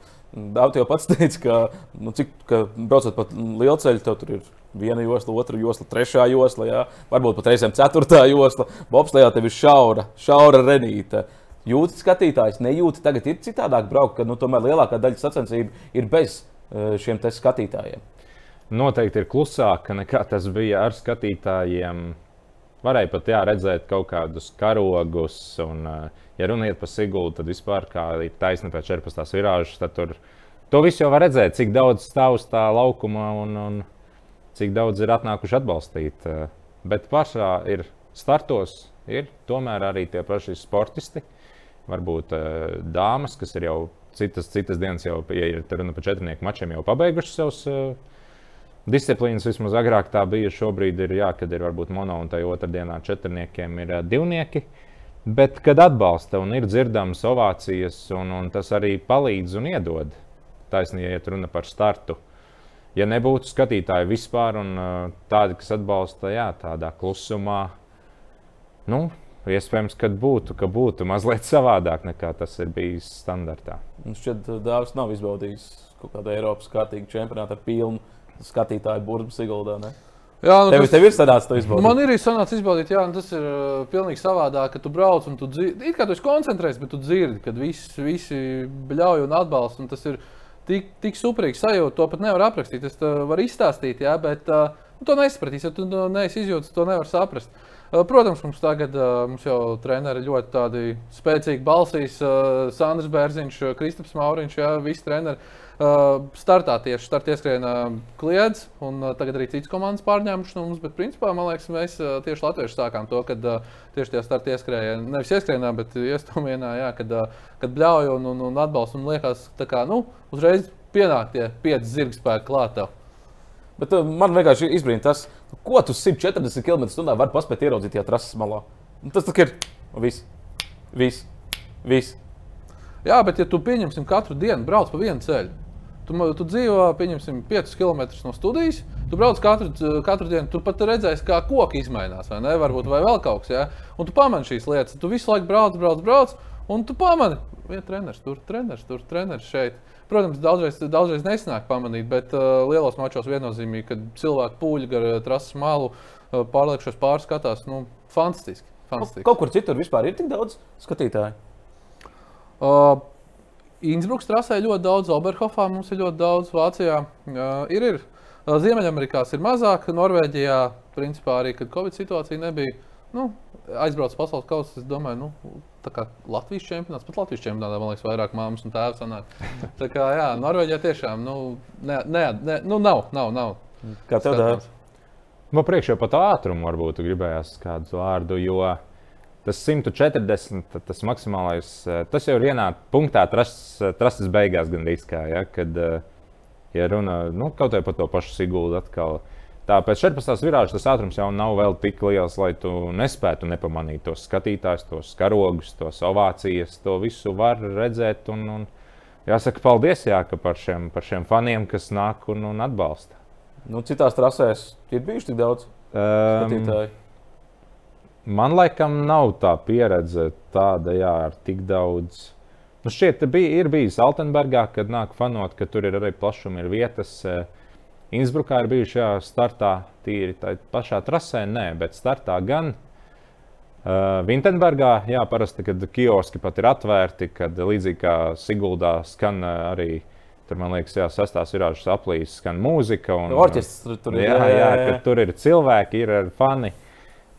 Daudz jau pats teica, ka, nu, cik, ka braucot pa lielu ceļu, tur ir viena josla, otra josla, trešā josla, jā. varbūt pat reizēm ceturtā josla. Bobslēgā tev ir šaura, šaura renīte. Jūtas skatītājs, nejūti tagad ir citādāk braukt, ka nu, tomēr lielākā daļa sacensību ir bez e, šiem skatītājiem. Noteikti ir klusāka nekā tas bija ar skatītājiem. Varēja pat jā, redzēt kaut kādus karogus. Un, uh, ja runa iet par Sigūdu, tad vispār kā ir taisna pēc 14. virāžas, tad tur to visu jau var redzēt, cik daudz stāv uz tā laukuma un, un cik daudz ir atnākuši atbalstīt. Eh, bet pašā ir startos, ir tomēr arī tie paši sportisti, varbūt eh, dāmas, kas ir jau citas, citas dienas, jau, ja ir runa par četrnieku mačiem, jau pabeiguši savus eh, disciplīnas. Vismaz agrāk tā bija. Šobrīd ir, jā, kad ir varbūt mono un tajā otrdienā četrniekiem ir divnieki. Uh, Bet, kad atbalsta un ir dzirdamas ovācijas, un, un tas arī palīdz un iedod, taisnība, ja runa par startu. Ja nebūtu skatītāji vispār, un tādi, kas atbalsta, jā, tādā klusumā, nu, iespējams, ka būtu, ka būtu mazliet savādāk nekā tas ir bijis standartā. Mums šķiet, Dārzs nav izbaudījis kaut kādu Eiropas kārtīgu čempionātu ar pilnu skatītāju burbuļu Siguldā. Ne? Jā, nu, tev, tas, tev ir sanācis to izbaudīt. Man ir sanācis izbaudīt, jā, tas ir uh, pilnīgi savādāk, ka tu brauc un tu dzirdi. It kā tu esi koncentrējies, bet tu dzirdi, kad visi, visi bļauj un atbalsta. Un tas ir tik, tik superīgs sajūta, to pat nevar aprakstīt. Es to varu izstāstīt, jā, bet uh, nu, to nesapratīsi. Ja tu to neesi izjūtis, to nevar saprast. Uh, protams, mums tagad uh, mums jau treneri ļoti spēcīgi balsīs. Uh, Sandrs Bērziņš, Kristaps Mauriņš, jā, visi treneri. Startā tieši starta ieskrienā kliedz, un tagad arī citas komandas pārņēmušas no mums. Bet, principā, man liekas, mēs tieši latvieši sākām to, kad tieši tie starta ieskrēja, nevis ieskrienā, bet iestūmienā, jā, kad, kad bļauj un, un, un atbalsta. Un liekas, kā nu, uzreiz pienāk tie pieci zirga spēki klāt. Bet man vienkārši izbrīna tas, ko tu 140 km/h vari paspēt ieraudzīt tajā trases malā. Un tas ir viss. Viss. Viss. Jā, bet ja tu pieņemsim katru dienu brauc pa vienu ceļu, Tu, tu dzīvo, pieņemsim, 5 km no studijas. Tu brauc katru, katru dienu, tu pat redzēsi, kā koki izmainās, vai ne? Varbūt vai vēl kaut kas, ja? un tu pamani šīs lietas. Tu visu laiku brauc, brauc, brauc, un tu pamani, viens treneris tur, treneris tur, treneris šeit. Protams, daudzreiz, daudzreiz nesanāk pamanīt, bet uh, lielos mačos viennozīmīgi, kad cilvēki pūļi gar uh, trases malu, uh, pārliekšos pārskatās, nu, fantastiski. fantastiski. Kaut kur citur vispār ir tik daudz skatītāju. Uh, Innsbruckas trasē ļoti daudz, Oberhofā mums ir ļoti daudz, Vācijā uh, ir. ir. Uh, Ziemeļamerikā ir mazāk, Norvēģijā, principā arī, kad Covid situācija nebija. Nu, aizbraucis pasaules kausa, es domāju, nu, tā kā Latvijas čempionāts, pat Latvijas čempionātā, man liekas, vairāk māmas un tēvs sanāk. Tā kā, jā, Norvēģijā tiešām, nu, ne, ne, ne, nu nav, nav, nav. Kā tev dara? Man priekšā pat ātrumu varbūt gribējās kādu vārdu, jo uh, Tas 140, tas maksimālais, eh, tas jau ir vienā punktā, trases, trases beigās gandrīz kā, ja, kad, eh, ja runa nu, kaut vai par to pašu Sigūdu atkal. Tā pēc 14. virāžas tas ātrums jau nav vēl tik liels, lai tu nespētu nepamanīt tos skatītājus, tos karogus, tos ovācijas. To visu var redzēt. Un, un jāsaka, paldies Jāka, par, šiem, par šiem faniem, kas nāk un, un atbalsta. Nu, citās trasēs ir bijuši tik daudz um, skatītāju. Man laikam nav tā pieredze tāda, jā, ar tik daudz. Nu šķiet, bija, ir bijis Altenburgā, kad nāk fanot, ka tur ir arī plašumi, ir vietas. Eh, Innsbrukā ir bijuši jā, startā tīri tā pašā trasē, nē, bet startā gan. Uh, Vintenbergā, jā, parasti, kad kioski pat ir atvērti, kad līdzīgi kā Siguldā skan uh, arī Tur, man liekas, jā, sastāvs ir āršas aplīses, skan mūzika. Un, Orķestris tur ir. Jā, jā, jā, tur ir cilvēki, ir fani,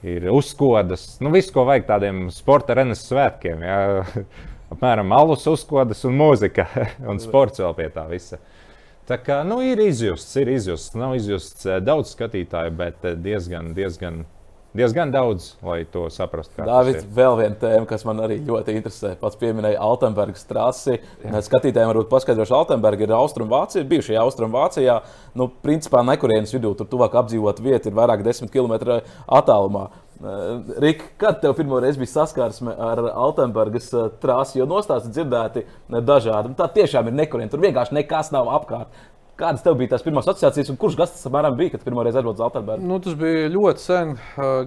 ir uzkodas. Nu, viss, ko vajag tādiem sporta arenas svētkiem. Jā. Apmēram alus, uzkodas un mūzika. un sports vēl pie tā visa. Tā kā nu, ir izjusts, ir izjusts. Nav izjusts daudz skatītāju, bet diezgan, diezgan diezgan daudz, lai to saprastu. Dārvids, vēl viena tēma, kas man arī ļoti interesē. Pats pieminēja Altenburgas trasi. Jā. Skatītājiem varbūt paskaidrošu, Altenburga ir Austrumvācija, bijušajā Austrumvācijā. Nu, principā nekurienes vidū, tur tuvāk apdzīvot vieta ir vairāk desmit km attālumā. Rika, kad tev pirmo reizi bija saskarsme ar Altenburgas trasi, jo nostāsti dzirdēti dažādi. Tā tiešām ir nekuriena. Tur vienkārši nekas nav apkārt. Kādas tev bija tās pirmās asociācijas, un kurš gads tas apmēram bija, kad pirmo reizi aizbraucu uz Altenbergu? Nu, tas bija ļoti sen.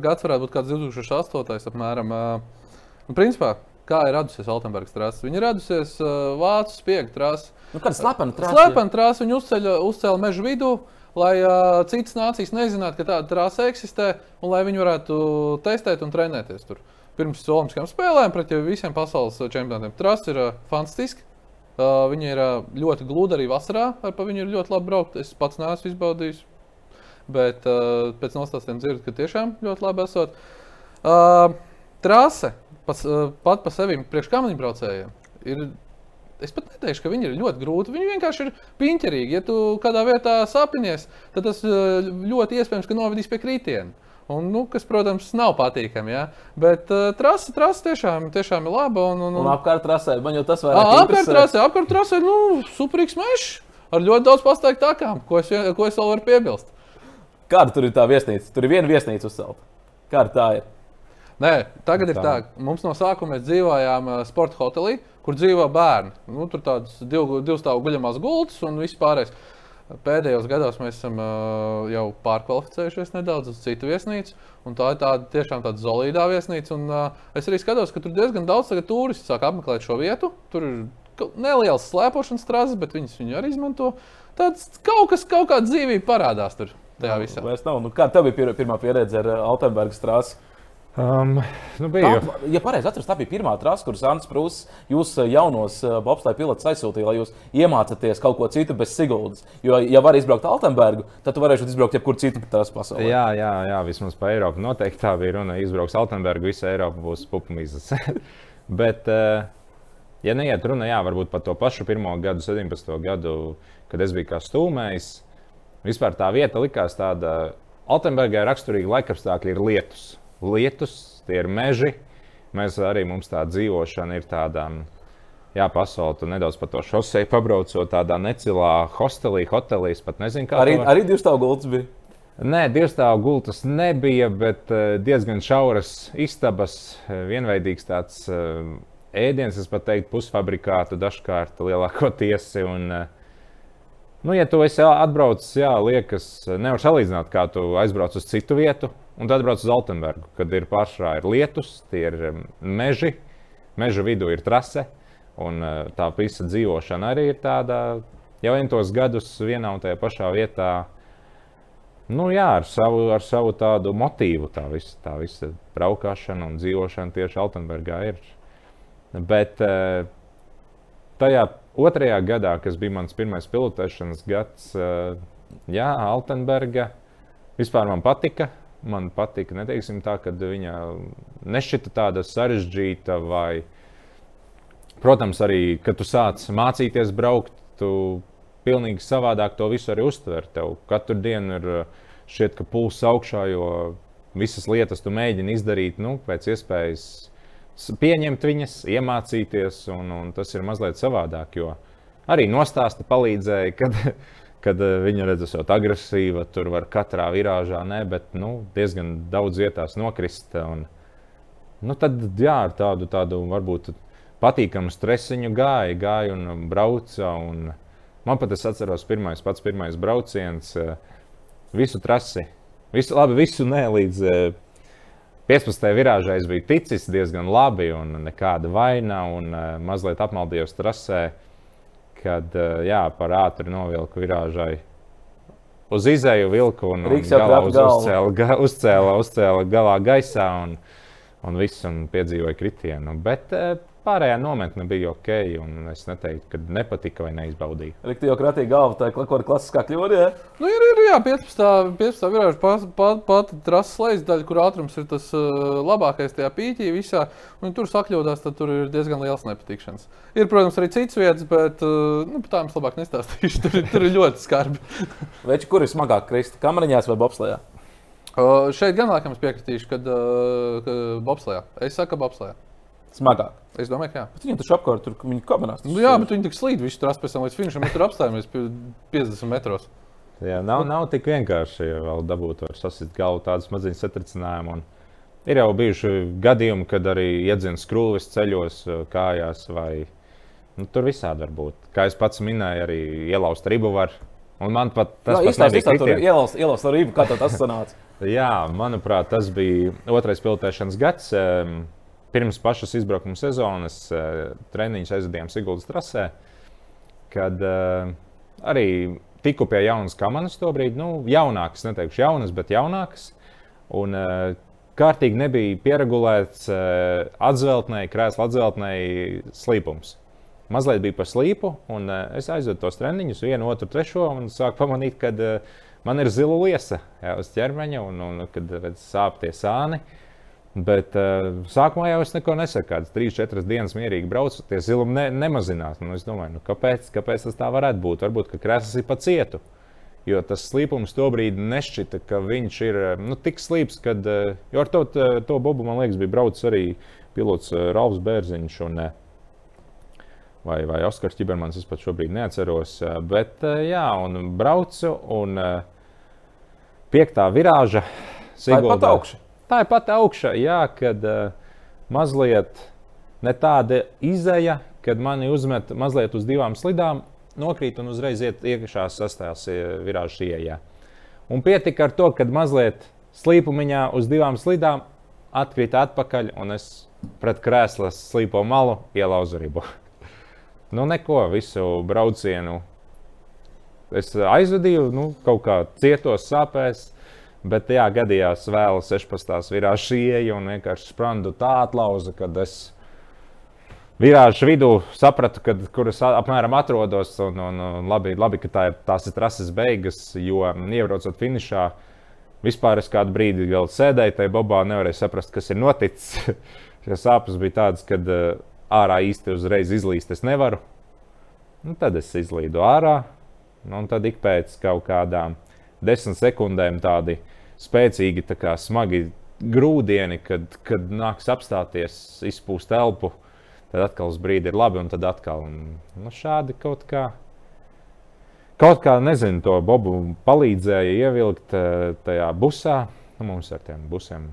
Gads varētu būt kāds 2008. apmēram. Un, principā, kā ir radusies Altenbergas trasa? Viņa ir radusies Vācu spiegu trasa. Nu, kāda slepena trasa? Slepena trasa viņa uzceļ, uzcēla mežu vidū. Lai uh, citas nācijas nezinātu, ka tāda trasa eksistē, un lai viņi varētu testēt un trenēties tur. Pirms Olimpiskajām spēlēm pret visiem pasaules čempionātiem. Trasa ir uh, fantastiska. Uh, viņa ir uh, ļoti gluda arī vasarā. Ar viņu ir ļoti labi braukt. Es pats neesmu izbaudījis. Bet uh, pēc nostāstiem dzirdu, ka tiešām ļoti labi esot. Uh, trase pas, uh, pat par sevi priekš kamaniņbraucējiem ir. Es pat neteikšu, ka viņi ir ļoti grūti. Viņi vienkārši ir piņķerīgi. Ja tu kādā vietā sāpinies, tad tas uh, ļoti iespējams, ka novedīs pie kritiena. Un, nu, kas, protams, nav patīkami. Ja? Bet uh, trase, trase tiešām, tiešām ir laba. Un, un, un... un apkārt trasē, man jau tas ir. Apkārt trasē, apkārt trasē, nu, superīgs mežs ar ļoti daudz pasteigtu takām, ko es, ko es vēl varu piebilst. Kāda tur ir tā viesnīca? Tur ir viena viesnīca uzcelta. Kāda tā ir? Nē, tagad tā. ir tā, ka mums no sākuma mēs dzīvojām uh, sporta hotelī, kur dzīvo bērni. Nu, tur tādas divu, divu stāvu guļamās gultas un viss pārējais. Pēdējos gados mēs esam uh, jau pārkvalificējušies nedaudz uz citu viesnīcu. Tā ir tāda tiešām tāda solīdā viesnīca. Un, uh, es arī skatos, ka tur diezgan daudz turistu sāk apmeklēt šo vietu. Tur ir neliels slēpošanas strāzes, bet viņas viņu arī izmanto. Tāds kaut kas, kaut kāda dzīvība parādās tur. Tajā visā. Nu, kā tev bija pirmā pieredze ar Altenbergas trāsu? Um, nu bija. tā, ja pareizi atceros, tā bija pirmā trasa, kuras Ants Prūss jūs eh, jaunos eh, bobsleja pilotus aizsūtīja, lai jūs iemācāties kaut ko citu bez Siguldas. Jo, ja var izbraukt Altenbergu, tad tu varēsi izbraukt jebkur citur trasu pasaulē. Jā, jā, jā, vismaz pa Eiropu. Noteikti tā bija runa. Izbrauks Altenbergu, visa Eiropa būs pupamīzes. Bet, eh, ja neiet runa, jā, varbūt par to pašu pirmo gadu, 17. gadu, kad es biju kā stūmējs, vispār tā vieta likās tāda. Altenbergai raksturīgi laikapstākļi ir lietus lietus, tie ir meži. Mēs arī mums tā dzīvošana ir tāda. Jā, pasaulē tu nedaudz pa to šoseju pabraucot tādā necilā hostelī, hotelī. Es pat nezinu, kā. Arī, var... arī divu stāvu gultas bija. Nē, divu stāvu gultas nebija, bet uh, diezgan šauras istabas, uh, vienveidīgs tāds uh, ēdiens, es pat teiktu, pusfabrikātu dažkārt lielākoties. Un, nu, ja tu esi atbraucis, jā, liekas, nevar salīdzināt, kā tu aizbrauc uz citu vietu. Un tad brauc uz Altenbergu, kad ir pašā ir lietus, tie ir meži, meža vidū ir trase. Un eh, tā visa dzīvošana arī ir tāda, jau entos gadus vienā un tajā pašā vietā. Nu, jā, ar savu, ar savu tādu motīvu, tā visa, tā visa braukšana un dzīvošana tieši Altenburgā ir. Bet eh, tajā otrajā gadā, kas bija mans pirmais pilotēšanas gads, eh, jā, Altenburga vispār man patika man patika. Neteiksim tā, ka viņa nešķita tāda sarežģīta vai, protams, arī, kad tu sāc mācīties braukt, tu pilnīgi savādāk to visu arī uztver. Tev katru dienu ir šķiet, ka pulss augšā, jo visas lietas tu mēģini izdarīt nu, pēc iespējas. Pieņemt viņas, iemācīties, un, un tas ir mazliet savādāk. Jo arī nostāsta palīdzēja, kad kad uh, viņa redzēs agresīva, tur var katrā virāžā, ne, bet nu, diezgan daudz vietās nokrist. Un, nu, tad jā, ar tādu, tādu varbūt patīkamu stresiņu gāja, gāja un brauca. Un man pat es atceros, pirmais, pats pirmais brauciens, uh, visu trasi, visu, labi, visu ne līdz. Uh, 15. virāžā es biju ticis diezgan labi, un nekāda vaina, un mazliet apmaldījos trasē. Kad eh, jā, par ātri novilku virāžai. uz izēju vilku un, Rīks jau galā uz, uzcēla, ga, uzcēla, uzcēla galā gaisā un, un viss un piedzīvoja kritienu. Bet eh, pārējā nometne bija ok, un es neteiktu, ka nepatika vai neizbaudīja. Rīks jau kratīja galvu, tā ir kaut kāda klasiskā kļūda. Ja? Nu, ir, ir jā, 15. 15. virāža pati pat, pat trases lejas daļa, kur ātrums ir tas uh, labākais tajā pīķī visā. Un, ja tur sakļūdās, tad tur ir diezgan liels nepatikšanas. Ir, protams, arī citas vietas, bet uh, nu, par tām es labāk nestāstīšu. Tur, ir- tur ir ļoti skarbi. Veči, kur ir smagāk krist? Kamariņās vai bobslējā? Uh, šeit gan laikam es piekritīšu, kad uh, ka bobslējā. Es saku, ka bobslējā. Smagāk. Es domāju, ka jā. Bet viņiem taču apkārt tur viņi kamerās. Nu, jā, bet viņi tik slīd visu trasu pēc tam līdz finišam. Mēs tur apstājamies pie 50 metros. Jā, nav, nav tik vienkārši vēl dabūt ar sasist galvu tādas maziņas satricinājumu. Un Ir jau bijuši gadījumi, kad arī iedzina skrūves ceļos, kājās, vai nu, tur visādi var būt. Kā es pats minēju, arī ielauzt ribu var. Un man pat tas izstāsti, tur kritiens. ielaust, ielaust ar rību, kā tas sanāca. Jā, manuprāt, tas bija otrais pilotēšanas gads. em, Pirms pašas izbraukuma sezonas eh, treniņus aizvadījām Siguldas trasē, kad eh, arī tiku pie jaunas kamanas to brīdi. Nu, jaunākas, neteikšu jaunas, bet jaunākas. Un eh, kārtīgi nebija pieregulēts atzveltnēji, krēsla atzveltnēji slīpums. Mazliet bija pa slīpu, un uh, es aizvedu tos treniņus, vienu, otru, trešo, un sāku pamanīt, ka uh, man ir zila liesa jā, uz ķermeņa, un, un kad sāp tie sāni. Bet uh, sākumā jau es neko nesaku. Kādas trīs, četras dienas mierīgi braucu, tie zilumi ne, nemazinās. Nu, es domāju, nu, kāpēc, kāpēc tas tā varētu būt? Varbūt, ka krēsls ir pa cietu. Jo tas slīpums tobrīd nešķita, ka viņš ir eh, nu, tik slīps, ka ar to, to bobu, man liekas, bija braucis arī pilots eh, Ralfs Bērziņš. Un, eh, vai, vai Oskars Čibermans, es pat šobrīd neatceros. eh, Bet, eh, jā, un braucu, un eh, piektā virāža Siguldā-. Tā ir pati augša, jā, kad uh, mazliet ne tāda izēja, kad mani uzmet mazliet uz divām slidām, nokrīt un uzreiz iet iekšā sastāvs virāžas ieejā. Un pietika ar to, ka mazliet slīpumiņā uz divām slidām atkrita atpakaļ, un es pret krēslas slīpo malu ielauzu ribu. nu, neko, visu braucienu. Es aizvadīju, nu, kaut kā cietos sāpēs. Bet, jā, gadījās vēl 16. virāžas ieeja un vienkārši sprandu tā atlauza, kad es virāžas vidū sapratu, kad, kur es apmēram atrodos. Un, un, un labi, labi, ka tā ir, tās ir trases beigas, jo iebraucot finišā, vispār es kādu brīdi vēl sēdēju tajā bobā, nevarēju saprast, kas ir noticis. Šie sāpes bija tādas, ka ārā īsti uzreiz izlīst es nevaru. Nu, tad es izlīdu ārā, nu, un tad ik pēc kaut kādām desmit sekundēm tādi spēcīgi, tā kā smagi grūdieni, kad, kad nāks apstāties, izpūst elpu. Tad atkal uz brīdi ir labi, un tad atkal un, nu, šādi kaut kā. Kaut kā, nezinu, to bobu palīdzēja ievilkt eh, tajā busā. Nu, mums ar tiem busiem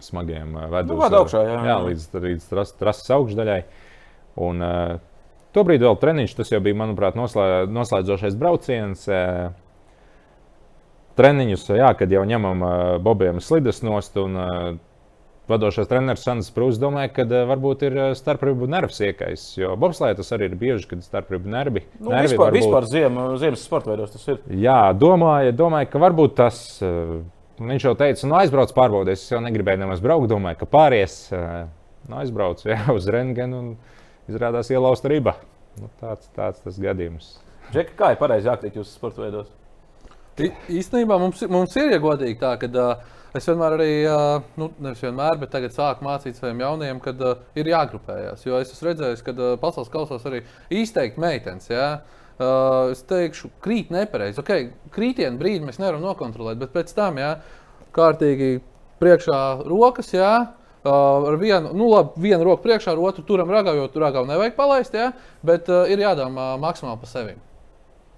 smagiem eh, ved Nu, augšā, jā, jā, līdz, līdz tras, trases augšdaļai. Un, uh, tobrīd vēl treniņš, tas jau bija, manuprāt, noslē, noslēdzošais brauciens. Treniņus, jā, kad jau ņemam bobiem slidas nost. Un, Vadošais treneris Sandrs Prūss domāja, ka varbūt ir starpribu nervs iekais. Jo bobslēgā tas arī ir bieži, kad starpribu nervi. Nu, nervi vispār, var būt- vispār ziem, ziemas sporta veidos tas ir. Jā, domāju, domāju, ka varbūt tas. Viņš jau teica, nu aizbrauc pārbaudīt. Es jau negribēju nemaz braukt. Domāju, ka pāries. Nu, aizbraucu jā, uz rentgenu un izrādās ielauzt riba. Nu, tāds, tāds tas gadījums. Džeki, kā ir pareizi jākrīt jūsu sporta veidos? I- Īstenībā mums, mums ir iegodīgi tā, ka uh, es vienmēr arī, uh, nu, nevis vienmēr, bet tagad sāku mācīt saviem jaunajiem, kad uh, ir jāgrupējas. Jo es esmu redzējis, ka uh, pasaules kausās arī izteikti meitenes. Ja? Uh, es teikšu, krīt nepareizi. Okay, krītienu brīdi mēs nevaram nokontrolēt, bet pēc tam, ja kārtīgi priekšā rokas, ja, uh, ar vienu, nu, labi, vienu roku priekšā, ar otru turam ragā, jo tur ragā nevajag palaist, ja, bet uh, ir jādomā maksimāli par sevi.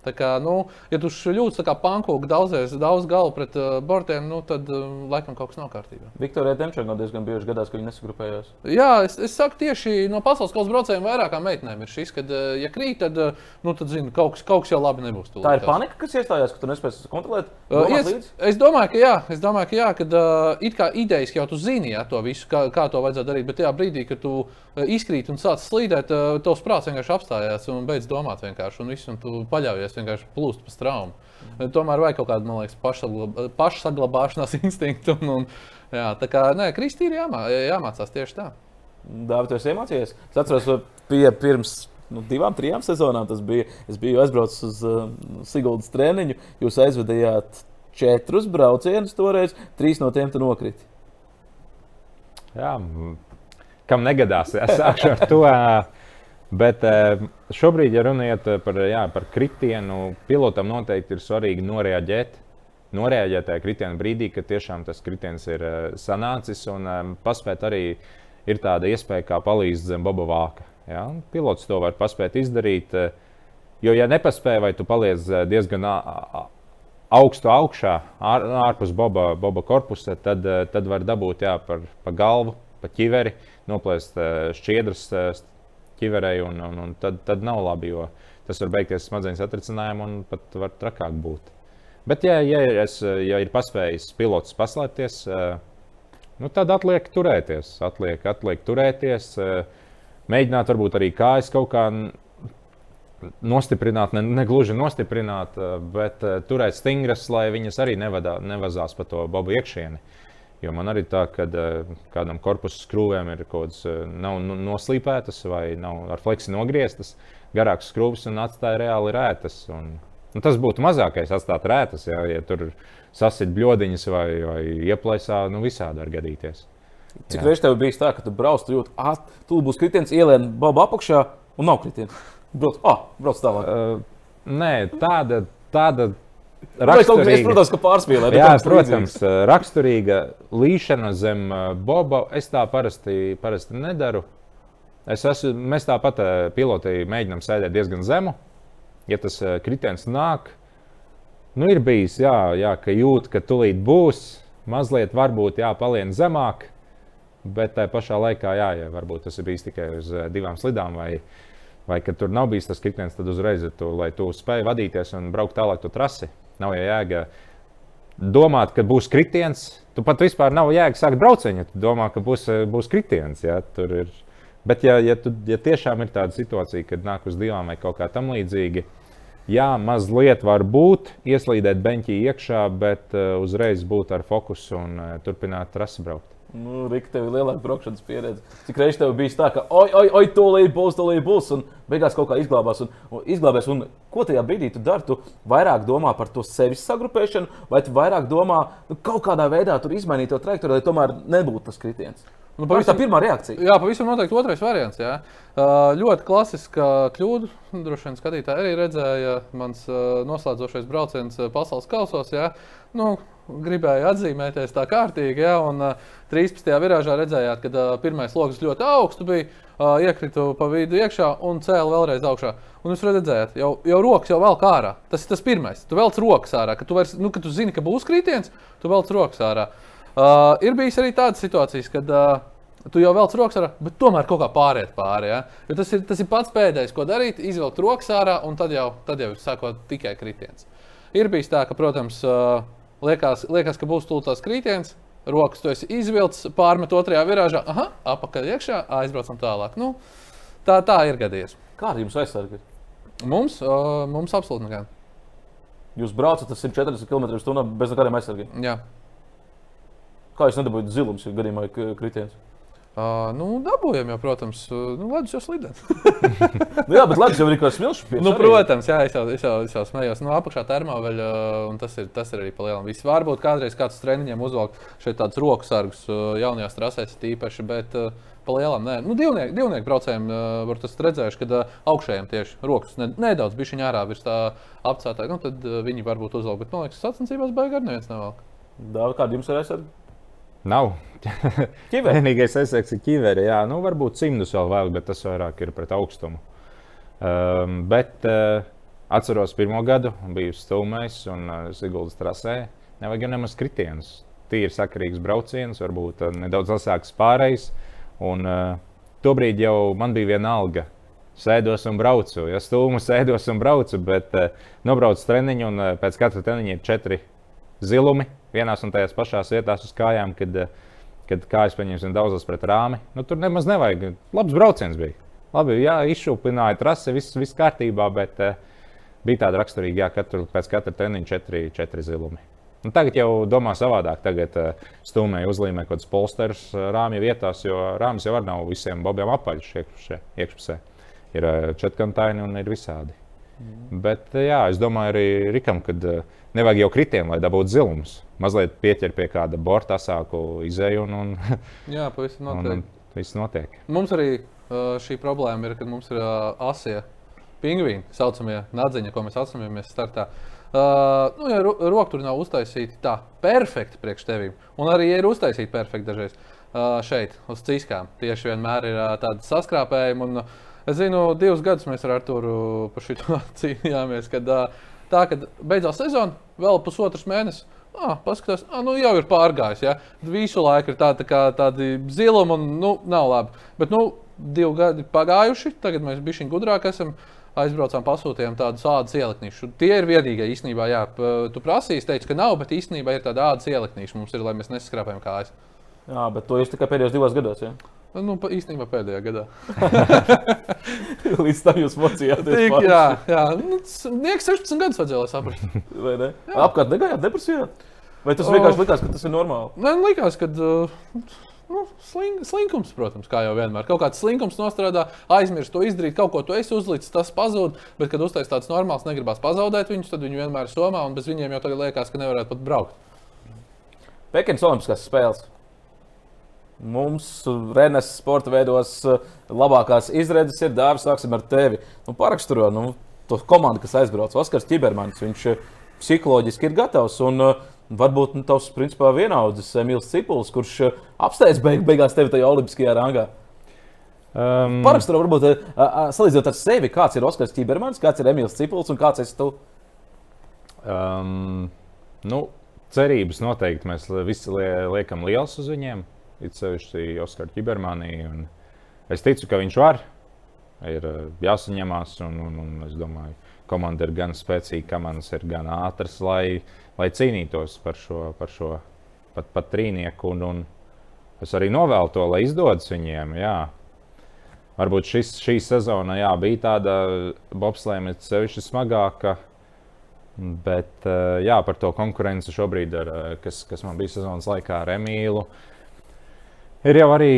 Tā kā, nu, ja tu šļūts kā pankūks, daudzies daudz galvu pret uh, bortiem, nu, tad uh, laikam kaut kas nav kārtībā. Viktorija Demčēna diezgan bieži gadās, ka viņi nesagrupējās. Jā, es, es saku tieši no pasaules kausa braucējiem vairākām meitenēm ir šis, kad, uh, ja krīt, tad, uh, nu, tad zini, kaut, kas, kaut kas jau labi nebūs. tu Tā ir panika, kas iestājās, ka tu nespēji kontrolēt. Uh, es, es domāju, ka jā, es domāju, ka jā, kad uh, it kā idejas jau tu zini, jā, to visu, kā, kā to vajadzētu darīt, bet tajā brīdī, kad tu uh, izkrīt un sāc slīdēt, uh, tavs prāts vienkārši apstājās un beidz domāt vienkārši, un viss, un tu paļaujies tas vienkārši plūst pa straumu. Mm. Tomēr vajag kaut kādu, man liekas, pašsaglabā, pašsaglabāšanās instinktu. Un, un, jā, tā kā nē, Kristī ir jāmā, jāmācās tieši tā. Dāvidi, tu esi iemācījies? Es atceros, ka pirms nu, divām, trijām sezonām tas bija. Es biju aizbraucis uz uh, Siguldas treniņu. Jūs aizvedījāt četrus braucienus toreiz, trīs no tiem nokrita. Jā, kam negadās, jā, sākšu ar to. Bet šobrīd, ja runājot par, jā, par kritienu, pilotam noteikti ir svarīgi noreaģēt. Noreaģēt tajā kritiena brīdī, kad tiešām tas kritiens ir sanācis, un paspēt arī ir tāda iespēja, kā palīdz zem boba vāka. Ja? Pilots to var paspēt izdarīt. Jo, ja nepaspēj, vai tu paliec diezgan augstu augšā, ārpus boba, boba korpusa, tad, eh, tad var dabūt jā, par, pa galvu, pa ķiveri, noplēst eh, šķiedras eh, ķiverei, un, un, un tad, tad nav labi, jo tas var beigties smadzenes atricinājumu un pat var trakāk būt. Bet, ja, ja, es, ja ir paspējis pilots paslēpties, nu, tad atliek turēties. Atliek, atliek turēties, mēģināt varbūt arī kājas kaut kā nostiprināt, ne, ne gluži nostiprināt, eh, bet turēt stingras, lai viņas arī nevadā, nevazās pa to bobu iekšieni. Jo man arī tā, ka uh, kādam korpusu skrūvēm ir kaut kādas uh, nav noslīpētas vai nav ar fleksi nogrieztas, garākas skrūves un atstāja reāli rētas. Un, nu, tas būtu mazākais atstāt rētas, jā, ja tur sasit bļodiņas vai, vai ieplaisā, nu visādi var gadīties. Cik reizes tev bija tā, ka tu brauc, tu jūti, ah, tu būsi kritiens, ielien bobu apakšā un nav kritiens? Brauc, ah, brauc tālāk. Uh, nē, tāda. tāda Raksturīga, es, protams, ka pārspīlēju. Jā, protams, līdzīgs. raksturīga līšana zem boba. Es tā parasti, parasti nedaru. Es esmu, mēs tāpat piloti mēģinām sēdēt diezgan zemu. Ja tas kritiens nāk, nu ir bijis, jā, jā, ka jūt, ka tulīt būs. Mazliet varbūt jāpalien zemāk, bet tajā pašā laikā, jā, ja varbūt tas ir bijis tikai uz divām slidām vai, vai kad tur nav bijis tas kritiens, tad uzreiz ir tu, lai tu spēj vadīties un braukt tālāk to trasi. Nav jau jēga domāt, ka būs kritiens. Tu pat vispār nav jēga sākt braucienu, ja tu domā, ka būs, būs kritiens. Ja, ir... Bet, ja, ja, tu, ja tiešām ir tāda situācija, kad nāk uz divām vai kaut kā tam līdzīga, jā, mazliet var būt, ieslīdēt beņķī iekšā, bet uh, uzreiz būt ar fokusu un uh, turpināt trasi braukt. Nu, Rika, tev ir lielāka braukšanas pieredze. Cik reizes tev bija tā, ka, oi, oi, oi tūlīt būs, tūlīt būs, un beigās kaut kā izglābās. Un, un, izglābēs, un ko tajā brīdī tu dari? Tu vairāk domā par to sevis sagrupēšanu, vai tu vairāk domā nu, kaut kādā veidā izmainīt to trajektoriju, lai tomēr nebūtu tas kritiens? Nu, pavisam, tā pirmā reakcija. Jā, pavisam noteikti otrais variants. Jā. Uh, ļoti klasiska kļūda. Droši vien skatītāji arī redzēja, mans uh, noslēdzošais brauciens pasaules kausos. Jā. Nu, gribēju atzīmēties tā kārtīgi. Ja, un uh, 13. virāžā redzējāt, ka uh, pirmais lokus ļoti augsts bija. Uh, iekritu pa vidu iekšā un cēlu vēlreiz augšā. Un jūs redzat, jau, jau rokas jau vēl kā ārā. Tas ir tas pirmais. Tu velc rokas ārā. Kad tu, vairs, nu, kad tu zini, ka būs kritiens, tu velc rokas ārā. Uh, ir bijis arī tādas situācijas, kad uh, tu jau velc rokas ārā, bet tomēr kaut kā pāriet pāri. Ja? Jo tas, ir, tas ir pats pēdējais, ko darīt, izvilkt rokas ārā, un tad jau, tad jau sākot tikai kritiens. Ir bijis tā, ka, protams, uh, Liekas, liekas ka būs tūlītās krītiens, rokas tu esi izvilcis, pārmet otrajā virāžā, aha, apakaļ iekšā, aizbraucam tālāk. Nu, tā, tā ir gadījies. Kāda jums aizsarga? Mums, uh, mums absolūti nekāda. Jūs braucat 140 km/h bez nekādiem aizsargiem. Jā. Kā jūs nedabūjāt zilums, ja gadījumā ir kritiens? Uh, nu, dabūjām, jau, protams, nu, ledus jau slīdē. nu, jā, bet ledus jau ir kā smilšu pieci. Nu, protams, jā, es jau, es jau, es jau smējos. Nu, apakšā termoveļa, un tas ir, tas ir arī palielam. Viss varbūt kādreiz kāds treniņiem uzvelk šeit tādus roku sargus jaunajās trasēs tīpaši, bet palielam nē. Nu, divnieku, divnieku braucējiem uh, tas redzējuši, kad uh, augšējiem tieši rokas ne, nedaudz bišķiņā ārā virs tā apcētā. Nu, tad uh, viņi varbūt uzvelk, bet man liekas, sacensībās baigi ar neviens nevelk. Dāvi, kādi jums ir aizsargi? Nav. Vienīgais efekts ir ķiveri. Jā, nu, varbūt cimdus vēl vēl, bet tas vairāk ir pret augstumu. Um, bet uh, atceros pirmo gadu, biju stūmējis un uh, Siguldas trasē. Nevajag jau nemaz kritienus. Tīri sakarīgs brauciens, varbūt uh, nedaudz asāks pārējais. Un uh, tobrīd jau man bija viena alga. Sēdos un braucu. Ja stūmu sēdos un braucu, bet uh, nobraucu treniņu un uh, pēc katra treniņa ir četri zilumi vienās un tajās pašās vietās uz kājām, kad, kad kājas pieņemsim daudzas pret rāmi. Nu, tur nemaz nevajag. Labs brauciens bija. Labi, jā, izšūpināja trasi, viss, viss kārtībā, bet, bija tāda raksturīga, jā, katru, pēc katra treniņa četri, četri zilumi. Nu, tagad jau domā savādāk. Tagad uh, stūmēji uzlīmē kaut kāds polsters rāmja vietās, jo rāmis jau nav visiem bobiem apaļš iekšpusē. Ir četkantaini un ir visādi. Mm. Bet, jā, es domāju, arī Rikam, ka uh, nevajag jau kritiem, lai dabūtu zilumus. Mazliet pieķer pie kāda borta asāku izēju un, un, jā, pavisam noteikti. Un, un viss notiek. Mums arī uh, šī problēma ir, ka mums ir asie pingvīni, saucamie nadziņi, ko mēs atceramies startā. Uh, nu, ja roka tur nav uztaisīta tā, perfekti priekš tevīm, un arī ja ir uztaisīta perfekti dažreiz uh, šeit, uz ciskām, tieši vienmēr ir uh, tāda saskrāpējuma. Un, uh, es zinu, divus gadus mēs ar Arturu par šo cīnījāmies, kad tā, kad beidzās sezona, vēl pusotrs mēnesis. Ah, paskatās, ah, nu jau ir pārgājis. Ja? Visu laiku ir tā, tā kā, tādi zilumi, un nu, nav labi. Bet nu, divi gadi pagājuši, tagad mēs bijām gudrāki. Aizbraucām, pasūtījām tādu ādas ieliknīšu. Tie ir vienīgie īstenībā, jā, tu prasīji, teici, ka nav, bet īstenībā ir tāda ādas ieliknīša mums ir, lai mēs neskrāpējam kājas. Jā, bet to jūs tikai pēdējos divos gados. Ja? Nu, īstenībā pēdējā gadā. Līdz tam jūs mocījāties. Tik, jā, jā. Nu, Nieks 16 gadus vajadzēja, lai saprastu. Vai ne? Apkārt negājāt depresijā? Vai tas vienkārši likās, ka tas ir normāli? Man likās, ka. Uh, Nu, sling, slinkums, protams, kā jau vienmēr. Kaut kāds slinkums nostrādā, aizmirst to izdarīt, kaut ko tu esi uzlicis, tas pazūd. Bet, kad uztaisīs tāds normāls, negribas pazaudēt viņus, tad viņi vienmēr ir somā, un bez viņiem jau tagad liekas, ka nevarētu pat braukt. Pekinas Olimpiskās spēles. Mums, Renes sporta veidos, labākās izredzes ir dāvis. Sāksim ar tevi. Nu, paraksturo nu, to komandu, kas aizbrauc. Oskars Čibermanis. Viņš psiholoģiski ir gatavs. Un, Varbūt nu, tavs principā vienaudzis Emīls Cipuls, kurš apsteidz beig beigās tevi tajā olimpiskajā rangā. Um, Paraksturo varbūt uh, uh, salīdzinot ar sevi, kāds ir Oskars Čibermanis, kāds ir Emīls Cipuls un kāds esi tu? Um, nu, cerības noteikti mēs visi liekam liels uz viņiem. It sevišķi Oskara Čibermanī. Es ticu, ka viņš var. Ir jāsaņemās, un, un, un es domāju, komanda ir gan spēcīga, komandas ir gan ātras, lai, lai cīnītos par šo, par šo pat, pat trīnieku. Un, un es arī novēlu to, lai izdodas viņiem. Jā. Varbūt šis, šī sezona jā, bija tāda bobslēma, sevišķi smagāka. Bet jā, par to konkurenci šobrīd, ar, kas, kas man bija sezonas laikā ar Emīlu, ir jau arī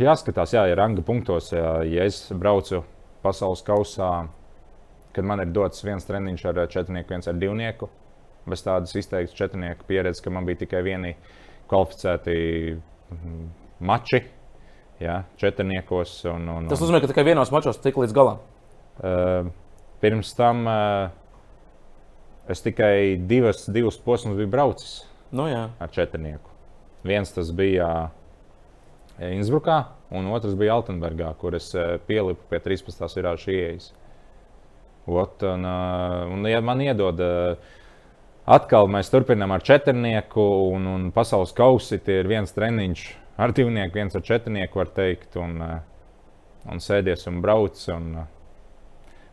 jāskatās, jā, ir ranga punktos. Jā, ja es braucu pasaules kausā, kad man ir dots viens treniņš ar četrnieku, viens ar divnieku. Bez tādas izteiktas četrnieku pieredzes, ka man bija tikai vieni kvalificēti mm, mači. Jā, četrniekos. Un, un, Tas nozīmē, ka tikai vienos mačos tik līdz galam. Uh, pirms tam uh, es tikai divas, divas posmus biju braucis nu, jā. ar četrnieku. Viens tas bija Innsbrukā, un otrs bija Altenburgā, kur es pielipu pie 13. virāžu ieejas. Ot, un, un, ja man iedod, atkal mēs turpinām ar četrnieku, un, un pasaules kausi ir viens treniņš ar divnieku, viens ar četrnieku, var teikt, un, un sēdies un brauc. Un,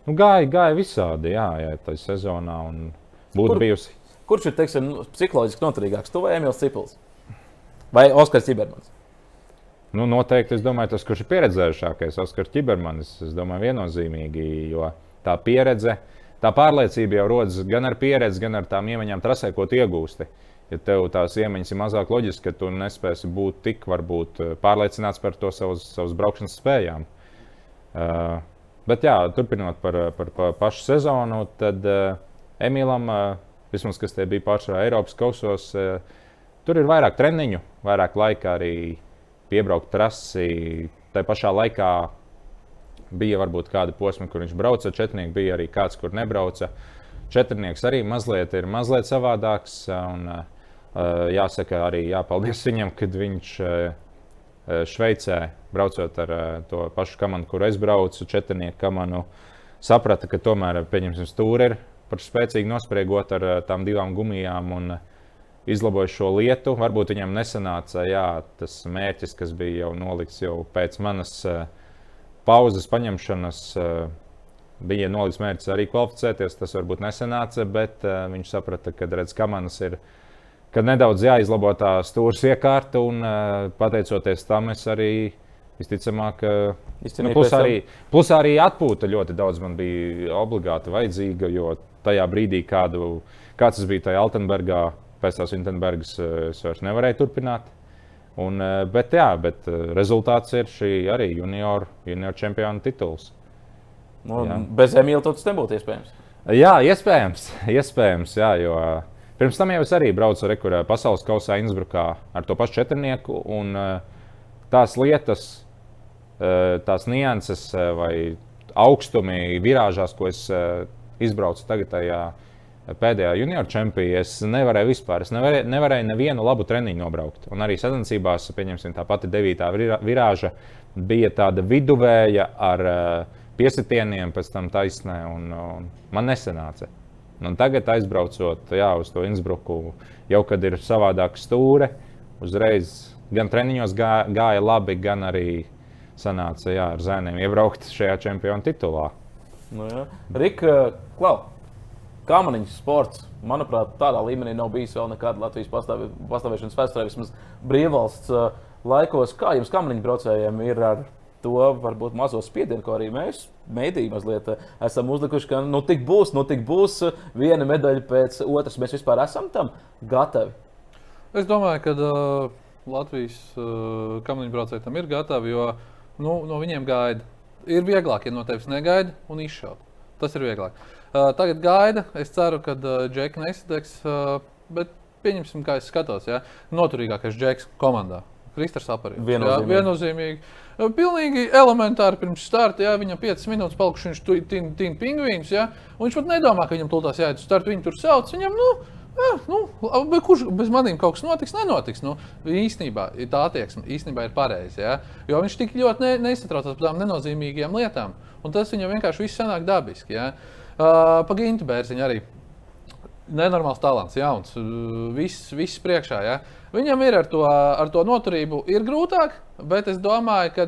nu, gāja, gāja visādi, jā, jā tā sezonā, un būtu Kur, bijusi. Kurš ir teiksim, psiholoģiski noturīgāks? Tu vai Emīls Cipels? Vai Oskars Cibermans? Nu, noteikti, es domāju, tas, kurš ir pieredzējušākais, Oskars Čibermanis, es domāju, viennozīmīgi. Jo tā pieredze, tā pārliecība jau rodas gan ar pieredzi, gan ar tām iemaņām trasē, ko iegūsti. Ja tev tās iemaņas ir mazāk loģiskas, ka tu nespēsi būt tik varbūt, pārliecināts par to savas, savas braukšanas spējām. Uh, bet, jā, turpinot par, par, par pašu sezonu, tad uh, Emīlam, uh, vismaz kas te bija pašā Eiropas kausos, uh, tur ir vairāk treniņu, vairāk laika arī piebraukt trasi. Tā pašā laikā Bija varbūt kādi posmi, kur viņš brauca, četrnieks bija arī kāds, kur nebrauca. Četrnieks arī mazliet ir mazliet savādāks. Un, uh, jāsaka, arī jāpaldies viņam, kad viņš uh, Šveicē, braucot ar to pašu kamanu, kur es braucu, četrnieku kamanu, saprata, ka tomēr pieņemsim stūri ir par spēcīgi nospriegot ar tām divām gumijām. Un, uh, Izlaboja šo lietu. Varbūt viņam nesanāca jā, tas mērķis, kas bija jau nolikts jau pēc manas uh, pauzes paņemšanas uh, bija nolikts mērķis arī kvalificēties. Tas varbūt nesenāca, bet uh, viņš saprata, ka redz, kamanas ir. Kad nedaudz jāizlabo tā stūra iekārta, un uh, pateicoties tam, es arī visticamāk, uh, Izcīnīja nu, plus, arī, plus arī atpūta ļoti daudz man bija obligāti vajadzīga, jo tajā brīdī, kādu, kāds tas bija tajā Altenburgā, pēc tās Vintenbergas, uh, es vairs nevarēju turpināt. Un, uh, bet, jā, bet uh, rezultāts ir šī arī junior, junior čempiona tituls. Nu, Jā. bez Emīļa tas nebūtu iespējams. Jā, iespējams, iespējams jā, jo pirms tam jau es arī braucu rekurā pasaules kausā Innsbrukā ar to pašu četrnieku. Un, tās lietas, tās nianses vai augstumi virāžās, ko es izbraucu tagad tajā pēdējā junior čempionā, es nevarēju vispār. Es nevarēju, nevarēju nevienu labu treniņu nobraukt. Un arī sacensībās, pieņemsim, tā pati devītā virā- virāža bija tāda viduvēja ar ā, piesitieniem, pēc tam taisnē, un, un man nesanāca. Un tagad, aizbraucot jā, uz to Innsbruku, jau kad ir savādāka stūre, uzreiz gan treniņos gāja, gāja labi, gan arī sanāca jā, ar zēniem iebraukt šajā čempionu titulā. Nu. Rika, klau, kamaniņu sports, manuprāt, tādā līmenī nav bijis vēl nekad Latvijas pastāvē, pastāvēšanas vēsturē, vismaz brīvvalsts uh, laikos. Kā jums, kamaniņu braucējiem, ir ar to varbūt mazo spiedienu, ko arī mēs, mēdī, mazliet uh, esam uzlikuši, ka nu tik būs, nu tik būs uh, viena medaļa pēc otras. Mēs vispār esam tam gatavi. Es domāju, ka uh, Latvijas uh, kamaniņbraucēji tam ir gatavi, jo nu, no viņiem gaida. Ir vieglāk, ja no tevis negaida un izšaut. Tas ir vieglāk. Uh, tagad gaida. Es ceru, ka Džeks nesadegs. Uh, bet pieņemsim, kā es skatos. Ja? Noturīgākais Džeks komandā. Kristers Aparīts. Viennozīmīgi. viennozīmīgi. Uh, Pilnīgi elementāri pirms starta, ja viņam 5 minūtes palikuši, viņš tur tīna pingvīns. Ja? Viņš pat nedomā, ka viņam tultās jāiet uz startu. Viņi tur sauc. Viņam, nu, Jā, nu, bet kurš bez maniem kaut kas notiks, nenotiks. Nu, īstenībā tā attieksme īstenībā ir pareiza. Ja? Jo viņš tik ļoti ne, nesatraucas par tām nenozīmīgām lietām. Un tas viņam vienkārši viss sanāk dabiski. Ja? Pagaidām, bērziņš arī. Nenormāls talants, jauns, viss, viss priekšā. Ja? Viņam ir ar to, ar to noturību ir grūtāk, bet es domāju, ka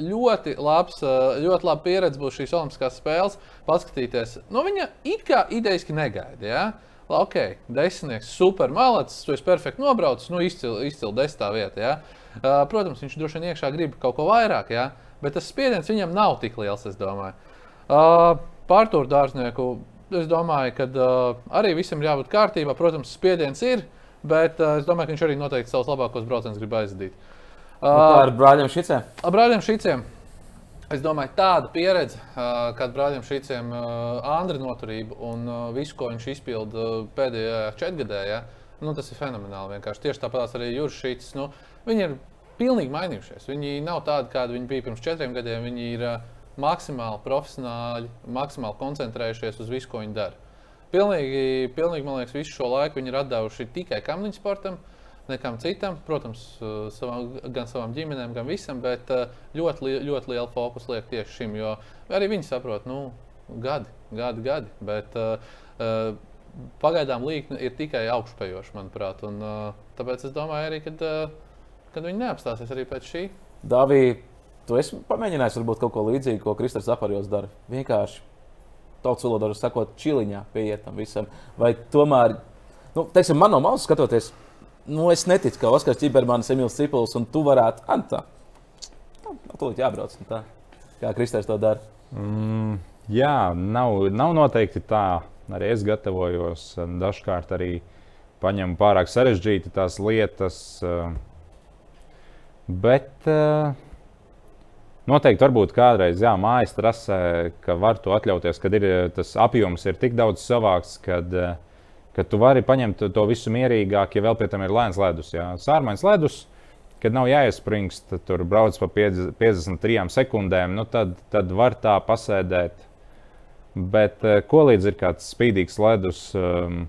ļoti, labs, ļoti laba pieredze būs šīs Olimpiskās spēles. Paskatīties, no viņa it kā idejaski negaida. Ja? Ok, desmitnieks, super malacis, tu esi perfekti nobraucis, nu izcili izcil desmitā vietā. Ja? Uh, protams, viņš droši vien iekšā grib kaut ko vairāk, ja? bet tas spiediens viņam nav tik liels, es domāju. Uh, Pārtūru dārznieku, es domāju, ka uh, arī visam ir jābūt kārtībā. Protams, spiediens ir, bet uh, es domāju, ka viņš arī noteikti savus labākos braucienus grib aizdīt. Uh, Kā ar brāļiem Šicēm? Ar brāļiem Šiciem. Es domāju, tāda pieredze, uh, kad brāļiem Šiciem uh, Andri noturība un uh, visu, ko viņš izpilda uh, pēdējā četrgadē, ja, nu, tas ir fenomenāli. Vienkārši. Tieši tāpat arī Juris Šits. Nu, viņi ir pilnīgi mainījušies. Viņi nav tādi, kādi viņi bija pirms četriem gadiem. Viņi ir uh, maksimāli profesionāli, maksimāli koncentrējušies uz visu, ko viņi dara. Pilnīgi, pilnīgi man liekas, visu šo laiku viņi ir atdevuši tikai kamniņu sportam, nekam citam. Protams, uh, savām, gan savām ģimenēm, gan visam, bet uh, ļoti, li- ļoti lielu fokusu liek tieši šim. Jo arī viņi saprot, nu, gadi, gadi, gadi. Bet, uh, Pagaidām līnija ir tikai augšupejoša, manuprāt. Un, uh, tāpēc es domāju, arī, kad, uh, kad viņi neapstāsies arī pēc šī. Davī, tu esi pamēģinājis varbūt kaut ko līdzīgu, ko Kristers Aparijos dara. Vienkārši tautas valodā sakot, čiliņā pieiet tam visam. Vai tomēr, nu, teiksim, man no malas skatoties, nu, es neticu, ka Oskars Čibermanis, Emīls Cipuls un tu varētu, ah, tā, nu, tūlīt jābrauc, tā, kā Kristers to dara. Mm, jā, nav, nav noteikti tā. Arī es gatavojos. Dažkārt arī paņemu pārāk sarežģīti tās lietas. eh, Bet eh, noteikti varbūt kādreiz, jā, mājas trasē, ka var to atļauties, kad ir, eh, tas apjoms ir tik daudz savāks, kad, eh, kad tu vari paņemt to visu mierīgāk, ja vēl pie tam ir lēns ledus. Jā. Sārmains ledus, kad nav jāiespringst, tur brauc pa 50 53 sekundēm, nu tad, tad var tā pasēdēt. Bet eh, ko līdz ir kāds spīdīgs ledus, um,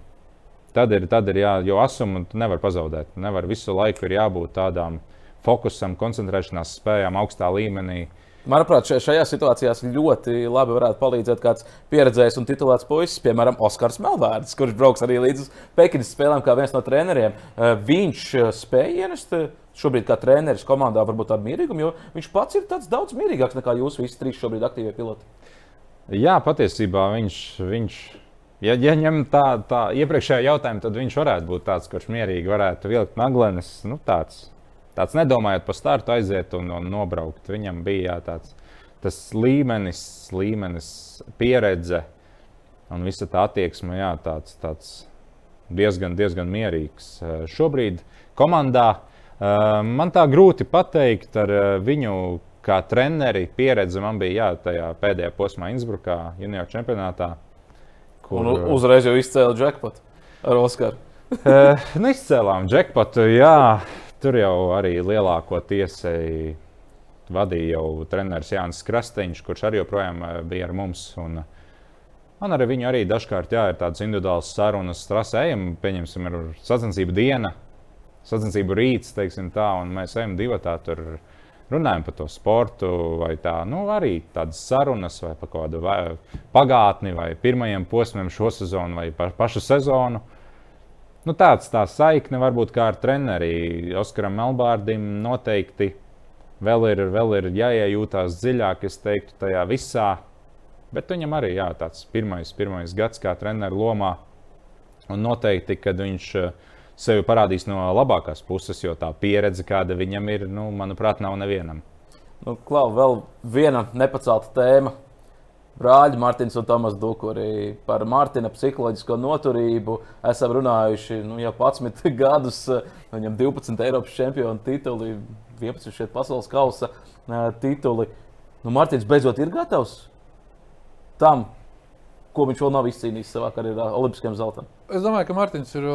tad ir, tad ir jā, jo asumu tu nevar pazaudēt. Nevar visu laiku ir jābūt tādām fokusam, koncentrēšanās spējām augstā līmenī. Manuprāt, šajā situācijā ļoti labi varētu palīdzēt kāds pieredzējis un titulēts puisis, piemēram, Oskars Melvārds, kurš brauks arī līdz Pekinas spēlēm kā viens no treneriem. Eh, Viņš eh, spēja ienest eh, šobrīd kā treneris komandā varbūt tādu mierīgumu, jo viņš pats ir daudz mierīgāks nekā jūs visi trīs šobrīd aktīvie piloti. Jā, patiesībā viņš, viņš ja, ja ņem tā, tā iepriekšējā jautājuma, tad viņš varētu būt tāds, kurš mierīgi varētu vilkt naglenes. Nu, tāds tāds nedomājot par startu aiziet un, un nobraukt. Viņam bija jā, tāds tas līmenis, līmenis, pieredze un visa tā attieksme, jā, tāds, tāds diezgan, diezgan mierīgs. Šobrīd komandā man tā grūti pateikt ar viņu. Kā treneri pieredze man bija jā, tajā pēdējā posmā Innsbrukā, junior čempionātā. Kur... Un uzreiz jau izcēla jackpotu ar Oskaru. nu, izcēlām jackpotu, jā. Tur jau arī lielāko tiesai vadīja jau treneris Jānis Krasteņš, kurš arī joprojām eh, bija ar mums. Un, man ar viņu arī dažkārt jā, ir tādas individuālas sarunas, strasa ejam, pieņemsim, ir sacensību diena, sacensību rīts, teiksim tā, un mēs ejam divi tā tur. Runājam par to sportu, vai tā, nu, arī tādas sarunas, vai par kādu vai pagātni, vai pirmajiem posmiem šo sezonu, vai pa, pašu sezonu. Nu, tāds tā saikne varbūt kā ar treneri Oskaram Melbārdim noteikti vēl ir, vēl ir jāiejūtās dziļāk, es teiktu, tajā visā. Bet viņam arī jā, tāds pirmais, pirmais gads kā treneru lomā. Un noteikti, kad viņš eh, sevi parādīs no labākās puses, jo tā pieredze, kāda viņam ir, nu, manuprāt, nav nevienam. Nu, Klau, vēl viena nepacelta tēma. Brāļi Mārtiņš un Tomas Dukuri par Mārtiņa psiholoģisko noturību esam runājuši nu, jau 11 gadus. Viņam 12 Eiropas čempionu tituli, 11 šeit pasaules kausa tituli. Nu, Mārtiņš beidzot ir gatavs tam, ko viņš vēl nav izcīnījis savā karjerā, Olimpiskajam zeltam. Es domāju, ka Mārtiņš ir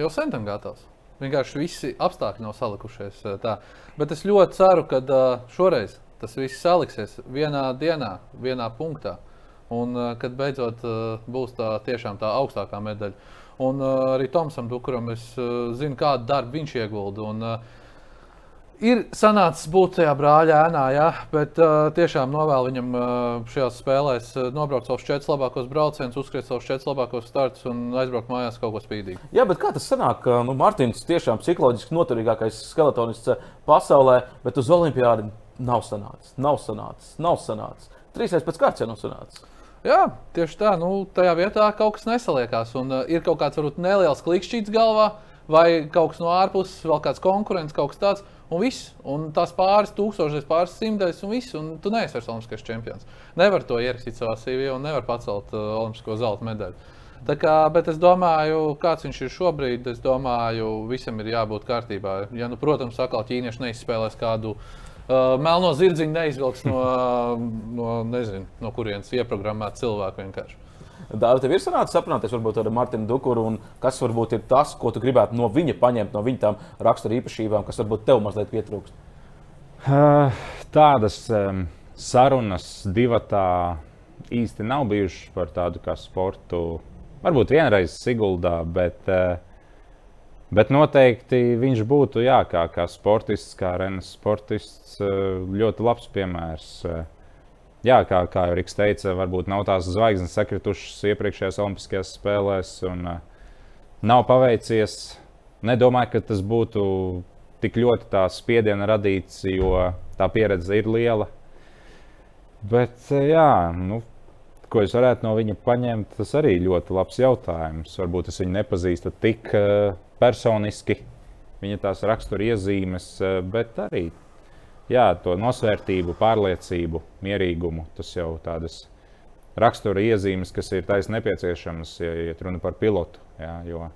jau sen tam gatavs. Vienkārši visi apstākļi nav salikušies tā. Bet es ļoti ceru, ka šoreiz tas viss saliksies vienā dienā, vienā punktā. Un kad beidzot būs tā tiešām tā augstākā medaļa. Un arī Tomsam Dukuram es zinu, kādu darbu viņš iegulda. Un, ir sanācis būt tajā brāļa ēnā, jā, bet uh, tiešām novēlu viņam uh, šajās spēlēs uh, nobraukt savus četrus labākos braucienus, uzskriet savus četrus labākos startus un aizbraukt mājās kaut ko spīdīgu. Jā, bet kā tas sanāk, nu, Mārtiņš tiešām psiholoģiski noturīgākais skeletonists pasaulē, bet uz olimpiādi nav sanācis, nav sanācis, nav sanācis. Trīsreiz pēc kārtas jau nav sanācis. Jā, tieši tā. Nu, tajā vietā kaut kas nesaliekās. Un, uh, ir kaut kāds varbūt neliels klikšķīts galvā, vai kaut kas no ārpuses, vēl kāds konkurents, kaut kas tāds. Un viss. Un tās pāris tūkstošais, pāris simtais, un viss. Un tu neesi vairs olimpiskais čempions. Nevar to ierakstīt savā CV un nevar pacelt uh, olimpisko zelta medaļu. Tā kā, bet es domāju, kāds viņš ir šobrīd, es domāju, visam ir jābūt kārtībā. Ja, nu, protams, atkal ķīnieši neizspēlēs kādu uh, melno zirdziņu, neizvilks no, no, nezinu, no kurienes ieprogrammēt cilvēku vienkārši. Dārvid, tev ir sanācis aprunāties varbūt ar Martinu Dukuru, un kas varbūt ir tas, ko tu gribētu no viņa paņemt, no viņa tām rakstura īpašībām, kas varbūt tev mazliet pietrūkst? Tādas um, sarunas divatā īsti nav bijušas par tādu kā sportu. Varbūt vienreiz Siguldā, bet, uh, bet noteikti viņš būtu jā, kā, kā sportists, kā Renes sportists, uh, ļoti labs piemērs. Uh, jā, kā, kā jau Riks teica, varbūt nav tās zvaigznes sakritušas iepriekšējās Olimpiskajās spēlēs, un uh, nav paveicies. Nedomāju, ka tas būtu tik ļoti tā spiediena radīts, jo tā pieredze ir liela. Bet, jā, nu, ko es varētu no viņa paņemt, tas arī ļoti labs jautājums. Varbūt es viņu nepazīstu tik uh, personiski, viņa tās rakstura iezīmes, uh, bet arī jā, to nosvērtību, pārliecību, mierīgumu. Tas jau tādas rakstura iezīmes, kas ir taisnība nepieciešamas, ja, ja runa par pilotu. Jā, jo,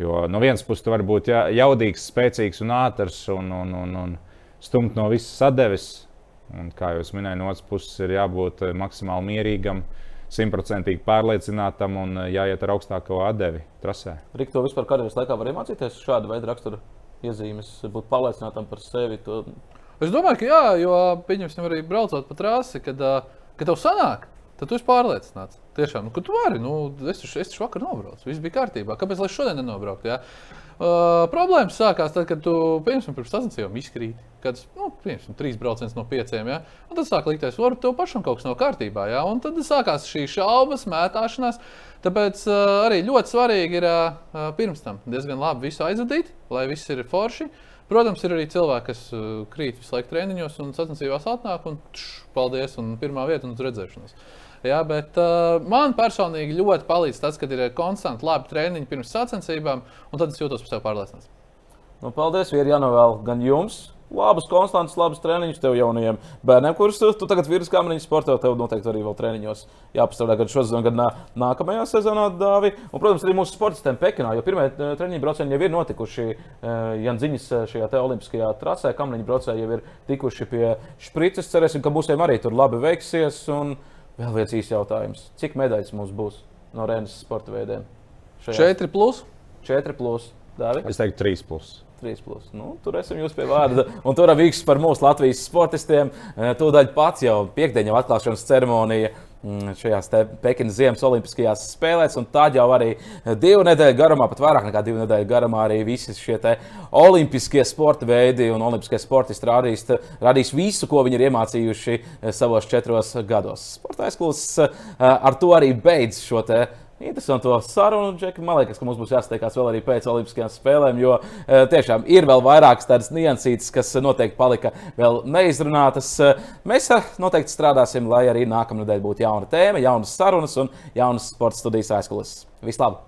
jo no vienas puses, tu vari būt jā, jaudīgs, spēcīgs un ātrs un, un, un, un stumt no visas sadeves. Un, kā jau minēju, no otras puses ir jābūt eh, maksimāli mierīgam, simtprocentīgi pārliecinātam un eh, jāiet ar augstāko atdevi trasē. Rīk, to vispār karjeras laikā var iemācīties šādu veidu rakstura iezīmes, būt pārliecinātam par sevi. To Es domāju, ka jā, jo pieņemsim arī braucot pa trasi, kad, kad tev sanāk. Tad tu esi pārliecināts. Tiešām, nu, ka tu vari. Nu, es taču vakar nobraucu. Viss bija kārtībā. Kāpēc lai šodien nenobrauktu? Ja? Uh, problēmas sākās tad, kad tu piemēram pirms sacensībām izkrīt. Kad nu, piemēram, trīs brauciens no pieciem. Ja? Un tad sāk likties, ka tev pašam kaut kas nav kārtībā. Ja? Un tad sākās šī šaubas, mētāšanās. Tāpēc uh, arī ļoti svarīgi ir uh, pirms tam diezgan labi visu aizvadīt, lai viss ir forši. Uh, Protams, ir arī cilvēki, kas uh, krīt visu laiku treniņos un sacensībās atnāk un tš, paldies, un pirmā vieta un uz redzēšanos. Jā, bet uh, man personīgi ļoti palīdz tas, kad ir konstanti labi treniņi pirms sacensībām, un tad es jūtos par sevi pārliecināts. Nu, paldies, Vīri, jānovēl gan jums. Labas, konstantas, labas treniņus tev jaunajiem bērniem, kurus tu, tu tagad virs kameriņa sportā. Tev noteikti arī vēl treniņos jāpastrādā gan šosezonā, gan nā, nākamajā sezonā, Dāvi. Un, protams, arī mūsu sportistiem Pekinā, jo pirmie eh, treniņu braucieni jau ir notikuši. eh, Jan Ziņas eh, šajā te olimpiskajā trasē, kameriņa braucēji jau ir tikuši pie šprices. Cerēsim, ka būs arī tur labi veiksies. Un vēl viens īsts jautājums. Cik medaļas mums būs no Rēnas sporta veidiem? šajās? 4 plus. 4 plus. Dāvi? Es teiktu, 3. Plus. 3 plus. Nu, tur esam jūs pie vārda. Un tur ir vīks par mūsu Latvijas sportistiem. Eh, Tūdaļ pats jau piekdienā jau atklāšanas ceremonija. Mm, Šajās Pekinas Ziemas Olimpiskajās spēlēs, tā jau arī divu nedēļu garumā, pat vairāk nekā divu nedēļu garumā, arī visi šie olimpiskie sporta veidi un olimpiskie sportisti radīs, radīs visu, ko viņi ir iemācījuši eh, savos četros gados. Sporta aizklūs ar to arī beidz šo te Interesantu sarunu, Džeki. Man liekas, ka mums būs jāsteigās vēl arī pēc Olimpiskajām spēlēm, jo e, tiešām ir vēl vairākas tādas niansītas, kas noteikti palika vēl neizrunātas. E, Mēs e, noteikti strādāsim, lai arī nākamnedēļ būtu jauna tēma, jaunas sarunas un jaunas sporta studijas aizkulisēs. Vislabāk!